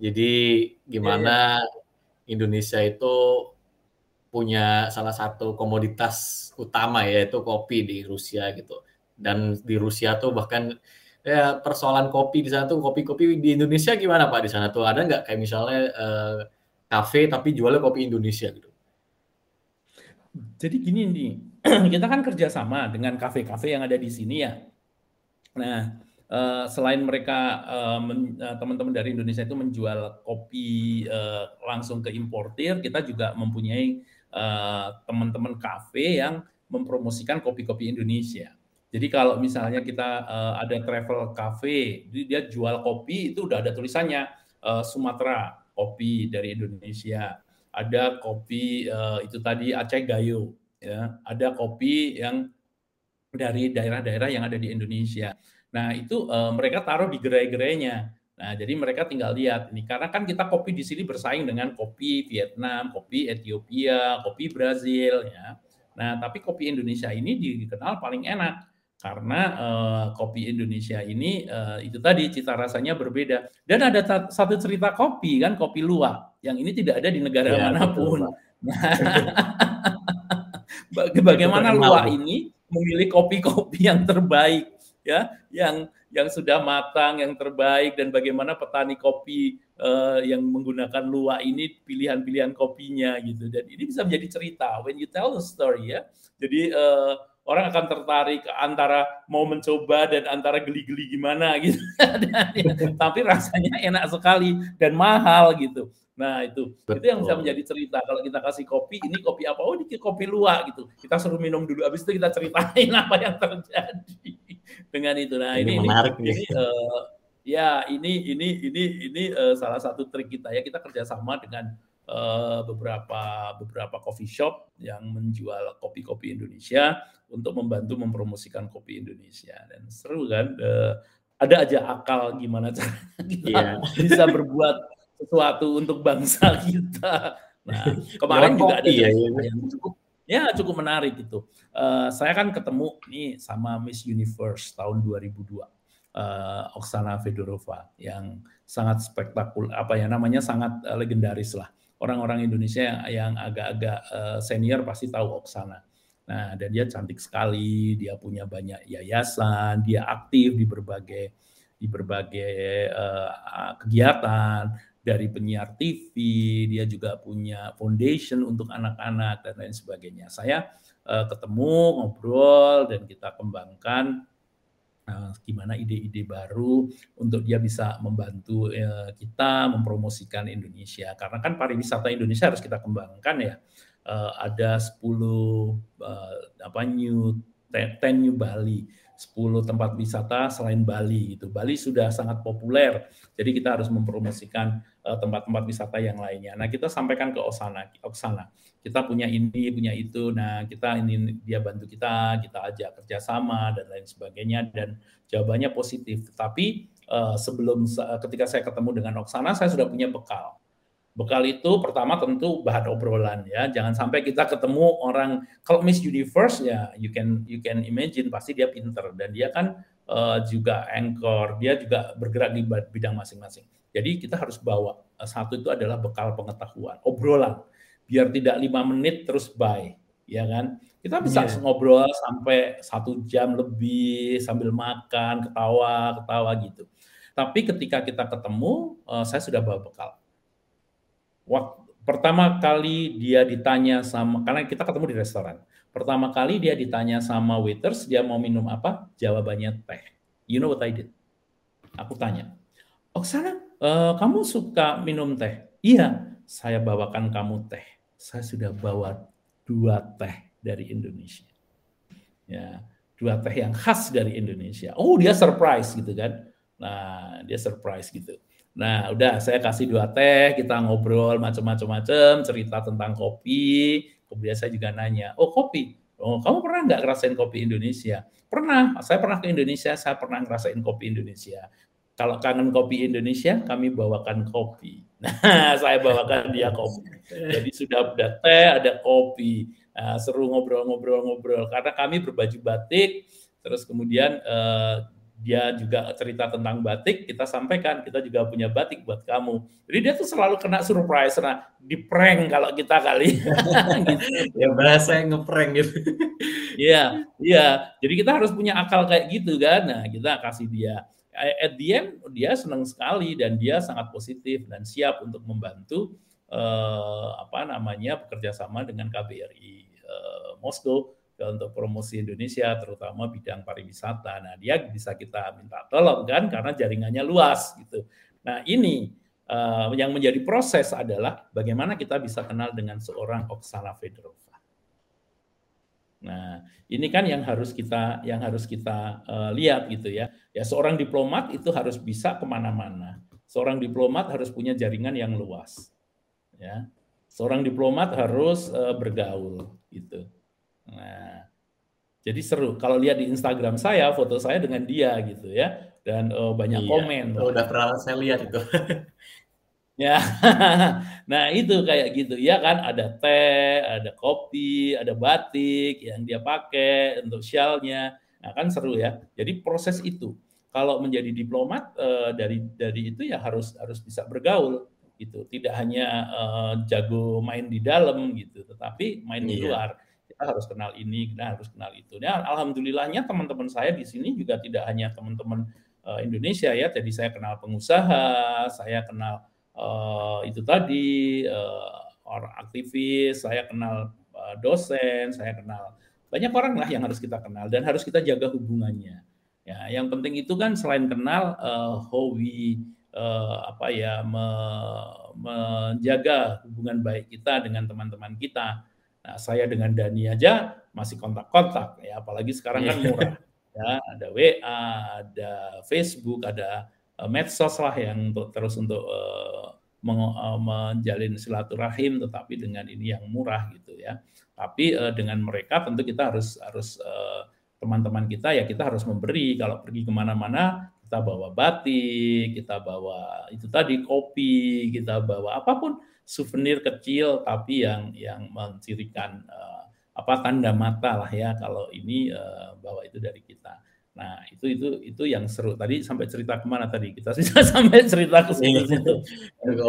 Jadi gimana yeah, yeah. Indonesia itu punya salah satu komoditas utama yaitu kopi di Rusia gitu. Dan di Rusia tuh bahkan ya persoalan kopi di sana tuh kopi-kopi di Indonesia gimana Pak di sana tuh ada nggak kayak misalnya uh, kafe tapi jualnya kopi Indonesia gitu? Jadi gini nih, kita kan kerjasama dengan kafe-kafe yang ada di sini ya. Nah, uh, selain mereka uh, teman-teman dari Indonesia itu menjual kopi langsung ke importir, kita juga mempunyai teman-teman kafe yang mempromosikan kopi-kopi Indonesia. Jadi kalau misalnya kita uh, ada travel cafe, dia jual kopi itu udah ada tulisannya uh, Sumatera kopi dari Indonesia ada kopi uh, itu tadi Aceh Gayo, ya, ada kopi yang dari daerah-daerah yang ada di Indonesia. Nah itu uh, mereka taruh di gerai-gerainya. Nah jadi mereka tinggal lihat ini karena kan kita kopi di sini bersaing dengan kopi Vietnam, kopi Ethiopia, kopi Brazil, ya. Nah tapi kopi Indonesia ini dikenal paling enak karena uh, kopi Indonesia ini uh, itu tadi cita rasanya berbeda. Dan ada satu cerita kopi kan kopi luwak yang ini tidak ada di negara ya, mana pun. Bagaimana luwak ini memilih kopi-kopi yang terbaik ya? Yang yang sudah matang yang terbaik dan bagaimana petani kopi uh, yang menggunakan luwak ini pilihan-pilihan kopinya gitu. Dan ini bisa menjadi cerita. When you tell the story ya. Jadi uh, orang akan tertarik antara mau mencoba dan antara geli-geli gimana gitu. Tapi rasanya enak sekali dan mahal gitu. Nah itu Betul. itu yang bisa menjadi cerita. Kalau kita kasih kopi, ini kopi apa? Oh ini kopi luak gitu. Kita suruh minum dulu. Habis itu kita ceritain apa yang terjadi dengan itu. Nah ini, ini menarik ini, ini uh, ya ini ini ini ini uh, salah satu trik kita ya. Kita kerjasama dengan uh, beberapa beberapa coffee shop yang menjual kopi-kopi Indonesia untuk membantu mempromosikan kopi Indonesia dan seru kan uh, ada aja akal gimana cara kita yeah. bisa berbuat sesuatu untuk bangsa kita. Nah kemarin juga ada ya, yang cukup ya cukup menarik itu. Uh, saya kan ketemu nih sama Miss Universe tahun 2002. Uh, Oksana Fedorova yang sangat spektakuler apa ya namanya sangat uh, legendaris lah orang-orang Indonesia yang agak-agak uh, senior pasti tahu Oksana. Nah, dan dia cantik sekali, dia punya banyak yayasan, dia aktif di berbagai di berbagai uh, kegiatan dari penyiar TV, dia juga punya foundation untuk anak-anak dan lain sebagainya. Saya uh, ketemu, ngobrol dan kita kembangkan uh, gimana ide-ide baru untuk dia bisa membantu kita mempromosikan Indonesia. Karena kan pariwisata Indonesia harus kita kembangkan ya. Uh, ada 10 uh, apa new 10 new Bali 10 tempat wisata selain Bali itu. Bali sudah sangat populer. Jadi kita harus mempromosikan eh, tempat-tempat wisata yang lainnya. Nah, kita sampaikan ke Oksana, Oksana. Kita punya ini, punya itu. Nah, kita ini dia bantu kita, kita ajak kerjasama dan lain sebagainya dan jawabannya positif. Tapi eh, sebelum ketika saya ketemu dengan Oksana, saya sudah punya bekal Bekal itu pertama tentu bahan obrolan ya. Jangan sampai kita ketemu orang kalau Miss Universe ya you can you can imagine pasti dia pinter dan dia kan uh, juga anchor, dia juga bergerak di bidang masing-masing. Jadi kita harus bawa uh, satu itu adalah bekal pengetahuan, obrolan. Biar tidak lima menit terus bye, ya kan? Kita bisa yeah. ngobrol sampai satu jam lebih sambil makan, ketawa, ketawa gitu. Tapi ketika kita ketemu, uh, saya sudah bawa bekal waktu pertama kali dia ditanya sama karena kita ketemu di restoran. Pertama kali dia ditanya sama waiters dia mau minum apa? Jawabannya teh. You know what I did? Aku tanya, Oksana, uh, kamu suka minum teh? Iya, saya bawakan kamu teh. Saya sudah bawa dua teh dari Indonesia. Ya, dua teh yang khas dari Indonesia. Oh, dia surprise gitu kan. Nah, dia surprise gitu. Nah, udah saya kasih dua teh, kita ngobrol macam-macam, cerita tentang kopi. Kemudian saya juga nanya, oh kopi, oh kamu pernah nggak ngerasain kopi Indonesia? Pernah, saya pernah ke Indonesia, saya pernah ngerasain kopi Indonesia. Kalau kangen kopi Indonesia, kami bawakan kopi. Nah, saya bawakan dia kopi. Jadi sudah ada teh, ada kopi. Nah, seru ngobrol-ngobrol-ngobrol. Karena kami berbaju batik, terus kemudian eh, dia juga cerita tentang batik, kita sampaikan kita juga punya batik buat kamu. Jadi dia tuh selalu kena surprise, nah di prank kalau kita kali. gitu. Ya bahasa yang ngeprank gitu. Iya, iya. Jadi kita harus punya akal kayak gitu kan. Nah, kita kasih dia. At the end dia senang sekali dan dia sangat positif dan siap untuk membantu eh, apa namanya bekerja sama dengan KBRI eh, Moskow untuk promosi Indonesia terutama bidang pariwisata. Nah, dia bisa kita minta tolong kan karena jaringannya luas gitu. Nah, ini uh, yang menjadi proses adalah bagaimana kita bisa kenal dengan seorang Oksana Fedorova. Nah, ini kan yang harus kita yang harus kita uh, lihat gitu ya. Ya seorang diplomat itu harus bisa ke mana-mana. Seorang diplomat harus punya jaringan yang luas. Ya, seorang diplomat harus uh, bergaul gitu. Nah, jadi seru. Kalau lihat di Instagram saya, foto saya dengan dia gitu ya, dan uh, banyak iya, komen. Oh, udah pernah saya lihat itu. ya, nah itu kayak gitu ya kan. Ada teh, ada kopi, ada batik yang dia pakai untuk shellnya. Nah kan seru ya. Jadi proses itu. Kalau menjadi diplomat uh, dari dari itu ya harus harus bisa bergaul gitu. Tidak hanya uh, jago main di dalam gitu, tetapi main iya. di luar kita harus kenal ini, kita harus kenal itu. Ya, alhamdulillahnya teman-teman saya di sini juga tidak hanya teman-teman uh, Indonesia ya, jadi saya kenal pengusaha, saya kenal uh, itu tadi uh, orang aktivis, saya kenal uh, dosen, saya kenal banyak orang lah yang harus kita kenal dan harus kita jaga hubungannya. Ya, yang penting itu kan selain kenal uh, hobi uh, apa ya me, menjaga hubungan baik kita dengan teman-teman kita Nah, saya dengan Dani aja masih kontak-kontak ya, apalagi sekarang kan iya. murah. Ya, ada WA, ada Facebook, ada uh, medsos lah yang untuk terus untuk uh, menjalin silaturahim tetapi dengan ini yang murah gitu ya. Tapi uh, dengan mereka tentu kita harus harus teman-teman kita ya kita harus memberi kalau pergi ke mana-mana kita bawa batik, kita bawa itu tadi kopi, kita bawa apa pun souvenir kecil tapi yang yang mencirikan uh, apa tanda mata lah ya kalau ini uh, bahwa itu dari kita. Nah itu itu itu yang seru tadi sampai cerita ke mana tadi kita sudah sampai cerita ke situ.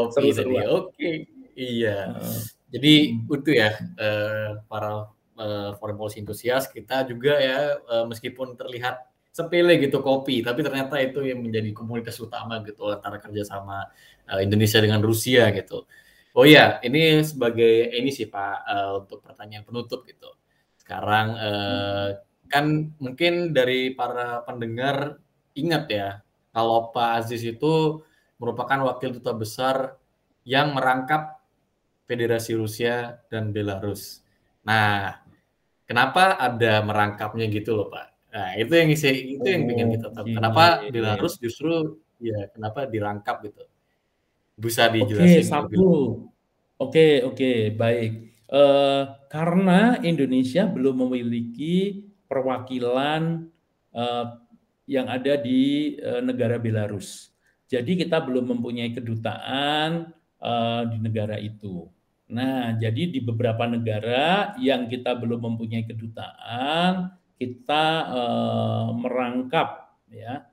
seru seru. Oke. Iya. Uh, Jadi hmm. itu ya uh, para uh, foreign policy enthusiast kita juga ya uh, meskipun terlihat sepele gitu kopi, tapi ternyata itu yang menjadi komunitas utama gitu antara kerjasama uh, Indonesia dengan Rusia gitu. Oh iya, ini sebagai ini sih Pak uh, untuk pertanyaan penutup gitu. Sekarang uh, kan mungkin dari para pendengar ingat ya kalau Pak Aziz itu merupakan wakil duta besar yang merangkap Federasi Rusia dan Belarus. Nah, kenapa ada merangkapnya gitu loh Pak? Nah, itu yang isi, itu yang ingin kita tahu. Okay. Kenapa Belarus justru ya kenapa dirangkap gitu? Bisa dijelasin? Oke, satu. Oke, okay, oke, okay, baik. Uh, karena Indonesia belum memiliki perwakilan uh, yang ada di uh, negara Belarus. Jadi kita belum mempunyai kedutaan uh, di negara itu. Nah, jadi di beberapa negara yang kita belum mempunyai kedutaan, kita uh, merangkap ya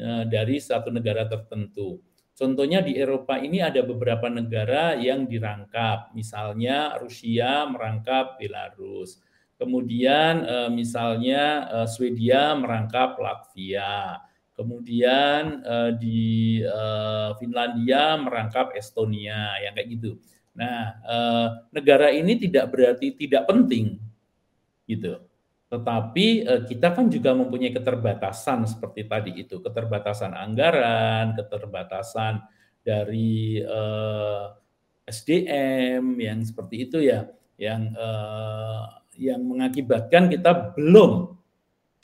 uh, dari satu negara tertentu. Contohnya di Eropa ini ada beberapa negara yang dirangkap, misalnya Rusia merangkap Belarus, kemudian uh, misalnya uh, Swedia merangkap Latvia, kemudian uh, di Finlandia merangkap Estonia, yang kayak gitu. Nah, negara ini tidak berarti tidak penting, gitu tetapi eh, kita kan juga mempunyai keterbatasan seperti tadi itu, keterbatasan anggaran, keterbatasan dari eh, SDM yang seperti itu ya, yang eh, yang mengakibatkan kita belum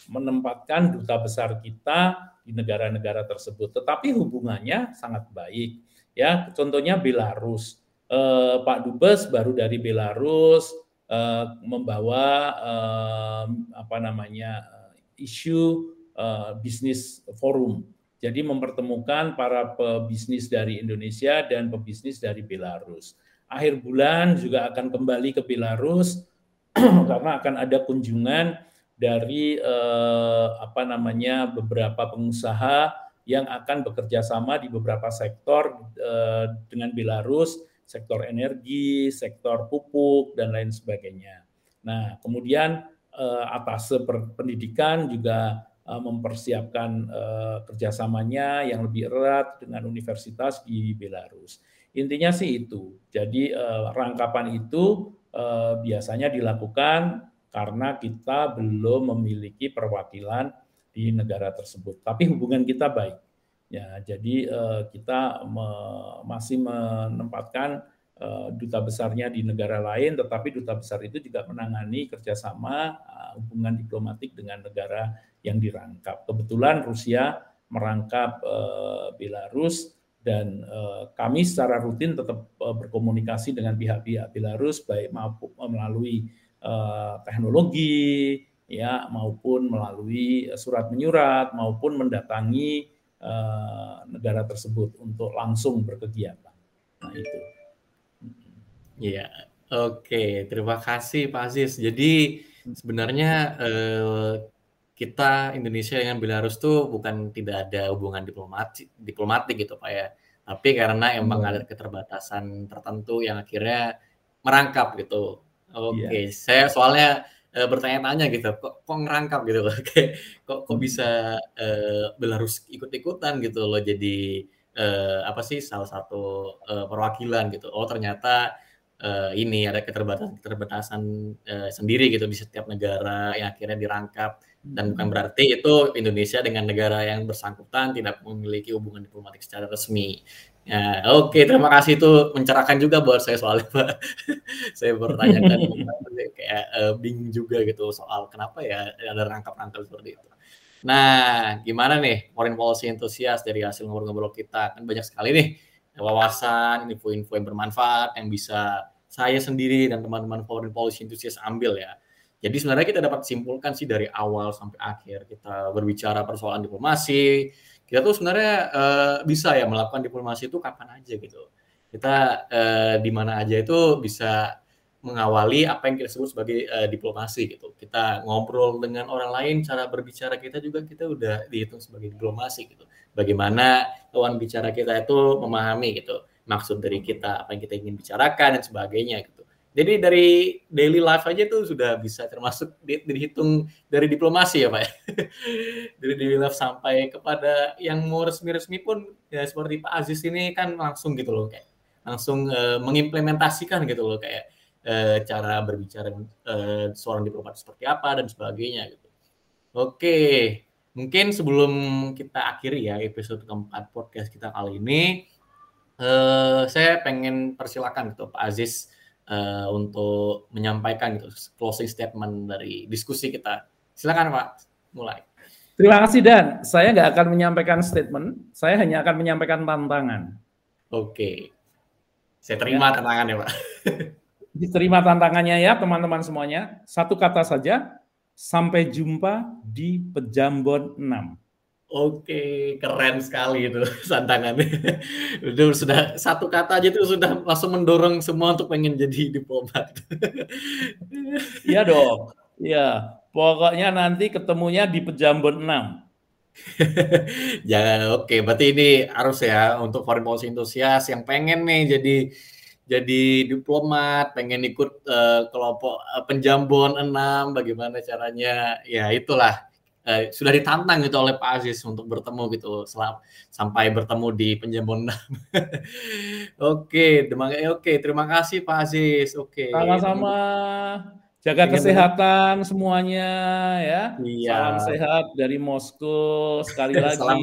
menempatkan duta besar kita di negara-negara tersebut. Tetapi hubungannya sangat baik. Ya, contohnya Belarus. Eh, Pak Dubes baru dari Belarus, uh, membawa uh, apa namanya uh, isu uh, bisnis forum. Jadi mempertemukan para pebisnis dari Indonesia dan pebisnis dari Belarus. Akhir bulan juga akan kembali ke Belarus karena akan ada kunjungan dari eh, apa namanya beberapa pengusaha yang akan bekerja sama di beberapa sektor eh, dengan Belarus sektor energi, sektor pupuk, dan lain sebagainya. Nah, kemudian eh, atas pendidikan juga eh, mempersiapkan eh, kerjasamanya yang lebih erat dengan universitas di Belarus. Intinya sih itu. Jadi eh, rangkapan itu eh, biasanya dilakukan karena kita belum memiliki perwakilan di negara tersebut. Tapi hubungan kita baik. Ya, jadi uh, kita me, masih menempatkan uh, duta besarnya di negara lain, tetapi duta besar itu juga menangani kerjasama uh, hubungan diplomatik dengan negara yang dirangkap. Kebetulan Rusia merangkap uh, Belarus dan uh, kami secara rutin tetap uh, berkomunikasi dengan pihak-pihak Belarus baik maupun melalui uh, teknologi ya maupun melalui surat menyurat maupun mendatangi Eh, negara tersebut untuk langsung berkegiatan. Nah itu. Iya, oke. Terima kasih Pak Aziz. Jadi sebenarnya eh, kita Indonesia dengan Belarus tuh bukan tidak ada hubungan diplomatik, diplomatik gitu Pak ya. Tapi karena emang hmm. ada keterbatasan tertentu yang akhirnya merangkap gitu. Oke, yeah. saya soalnya uh, bertanya-tanya gitu kok kok ngerangkap? gitu loh. Kayak kok kok bisa uh, Belarus ikut-ikutan? gitu loh. Jadi uh, apa sih salah satu uh, perwakilan gitu. Oh ternyata uh, ini ada keterbatasan keterbatasan uh, sendiri gitu di setiap negara yang akhirnya dirangkap. Dan bukan hmm. berarti itu Indonesia dengan negara yang bersangkutan tidak memiliki hubungan diplomatik secara resmi Ya, oke, okay, terima kasih itu mencerahkan juga buat saya soalnya Pak. saya bertanyakan kayak uh, bingung juga gitu soal kenapa ya ada rangkap-rangkap seperti itu. Nah, gimana nih foreign policy enthusiast dari hasil ngobrol-ngobrol kita? Kan banyak sekali nih wawasan, info-info yang bermanfaat yang bisa saya sendiri dan teman-teman foreign policy enthusiast ambil ya. Jadi sebenarnya kita dapat simpulkan sih dari awal sampai akhir kita berbicara persoalan diplomasi, kita tuh sebenarnya uh, bisa ya melakukan diplomasi itu kapan aja gitu. Kita uh, di mana aja itu bisa mengawali apa yang kita sebut sebagai uh, diplomasi gitu. Kita ngobrol dengan orang lain, cara berbicara kita juga kita udah dihitung sebagai diplomasi gitu. Bagaimana lawan bicara kita itu memahami gitu. maksud dari kita, apa yang kita ingin bicarakan dan sebagainya gitu. Jadi dari daily life aja tuh sudah bisa termasuk di, dihitung dari diplomasi ya Pak. Dari daily life sampai kepada yang mau resmi-resmi pun ya seperti Pak Aziz ini kan langsung gitu loh kayak langsung uh, mengimplementasikan gitu loh kayak uh, cara berbicara uh, seorang diplomat seperti apa dan sebagainya gitu. Oke, mungkin sebelum kita akhiri ya episode keempat podcast kita kali ini, uh, saya pengen persilakan gitu Pak Aziz uh, untuk menyampaikan gitu closing statement dari diskusi kita. Silakan Pak, mulai. Terima kasih Dan. Saya nggak akan menyampaikan statement, saya hanya akan menyampaikan tantangan. Oke, saya terima ya. tantangannya Pak. Diterima tantangannya ya teman-teman semuanya. Satu kata saja, sampai jumpa di Pejambon 6. Oke, keren sekali itu tantangannya. Itu sudah satu kata aja itu sudah langsung mendorong semua untuk pengen jadi diplomat. Iya dong. Iya, pokoknya nanti ketemunya di Pejambon 6. ya oke, berarti ini harus ya untuk foreign policy enthusiast yang pengen nih jadi jadi diplomat, pengen ikut uh, kelompok uh, penjambon 6, bagaimana caranya? Ya itulah eh, sudah ditantang gitu oleh Pak Aziz untuk bertemu gitu selam, sampai bertemu di Penjambon oke, demang eh, oke, terima kasih Pak Aziz. Oke. Sama-sama. Jaga kesehatan semuanya ya. Iya. Salam sehat dari Moskow sekali lagi. salam,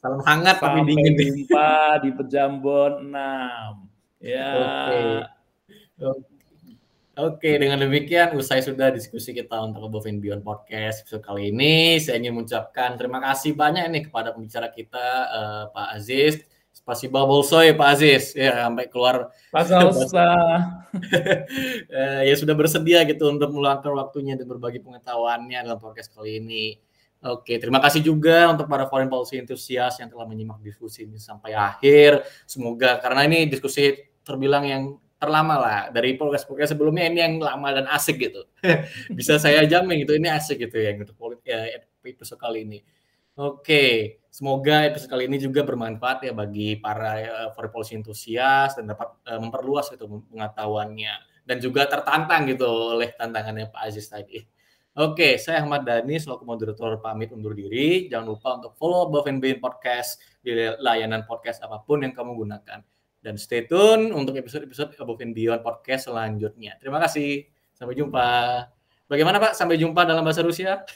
salam hangat tapi dingin. Jumpa di Pejambon 6. Ya. Oke. Oke. Oke, dengan demikian usai sudah diskusi kita untuk Above and Beyond Podcast episode kali ini. Saya ingin mengucapkan terima kasih banyak nih kepada pembicara kita uh, Pak Aziz. Spasiba bolsoy Pak Aziz ya sampai keluar uh, ya sudah bersedia gitu untuk meluangkan waktunya dan berbagi pengetahuannya dalam podcast kali ini. Oke, terima kasih juga untuk para foreign policy enthusiast yang telah menyimak diskusi ini sampai akhir. Semoga karena ini diskusi terbilang yang terlama lah dari podcast-podcast sebelumnya ini yang lama dan asik gitu. Bisa saya jamin gitu ini asik gitu ya untuk ya, episode kali ini. Oke, semoga episode kali ini juga bermanfaat ya bagi para uh, foreign policy enthusiast dan dapat uh, memperluas gitu pengetahuannya dan juga tertantang gitu oleh tantangannya Pak Aziz tadi. Oke, saya Ahmad Dhani selaku moderator pamit undur diri. Jangan lupa untuk follow Above and Beyond Podcast di layanan podcast apa pun yang kamu gunakan. Dan stay tune untuk episode-episode Above and Beyond Podcast selanjutnya. Terima kasih. Sampai jumpa. Bagaimana Pak? Sampai jumpa dalam bahasa Rusia?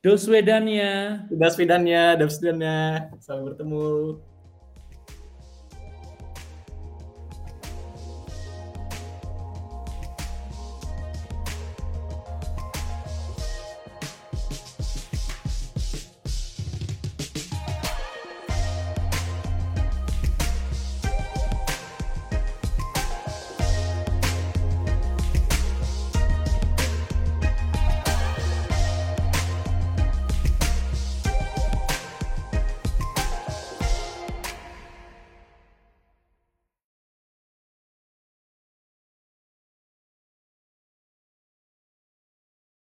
Do Swedania. Do Swedania, Do Swedania. Sampai bertemu.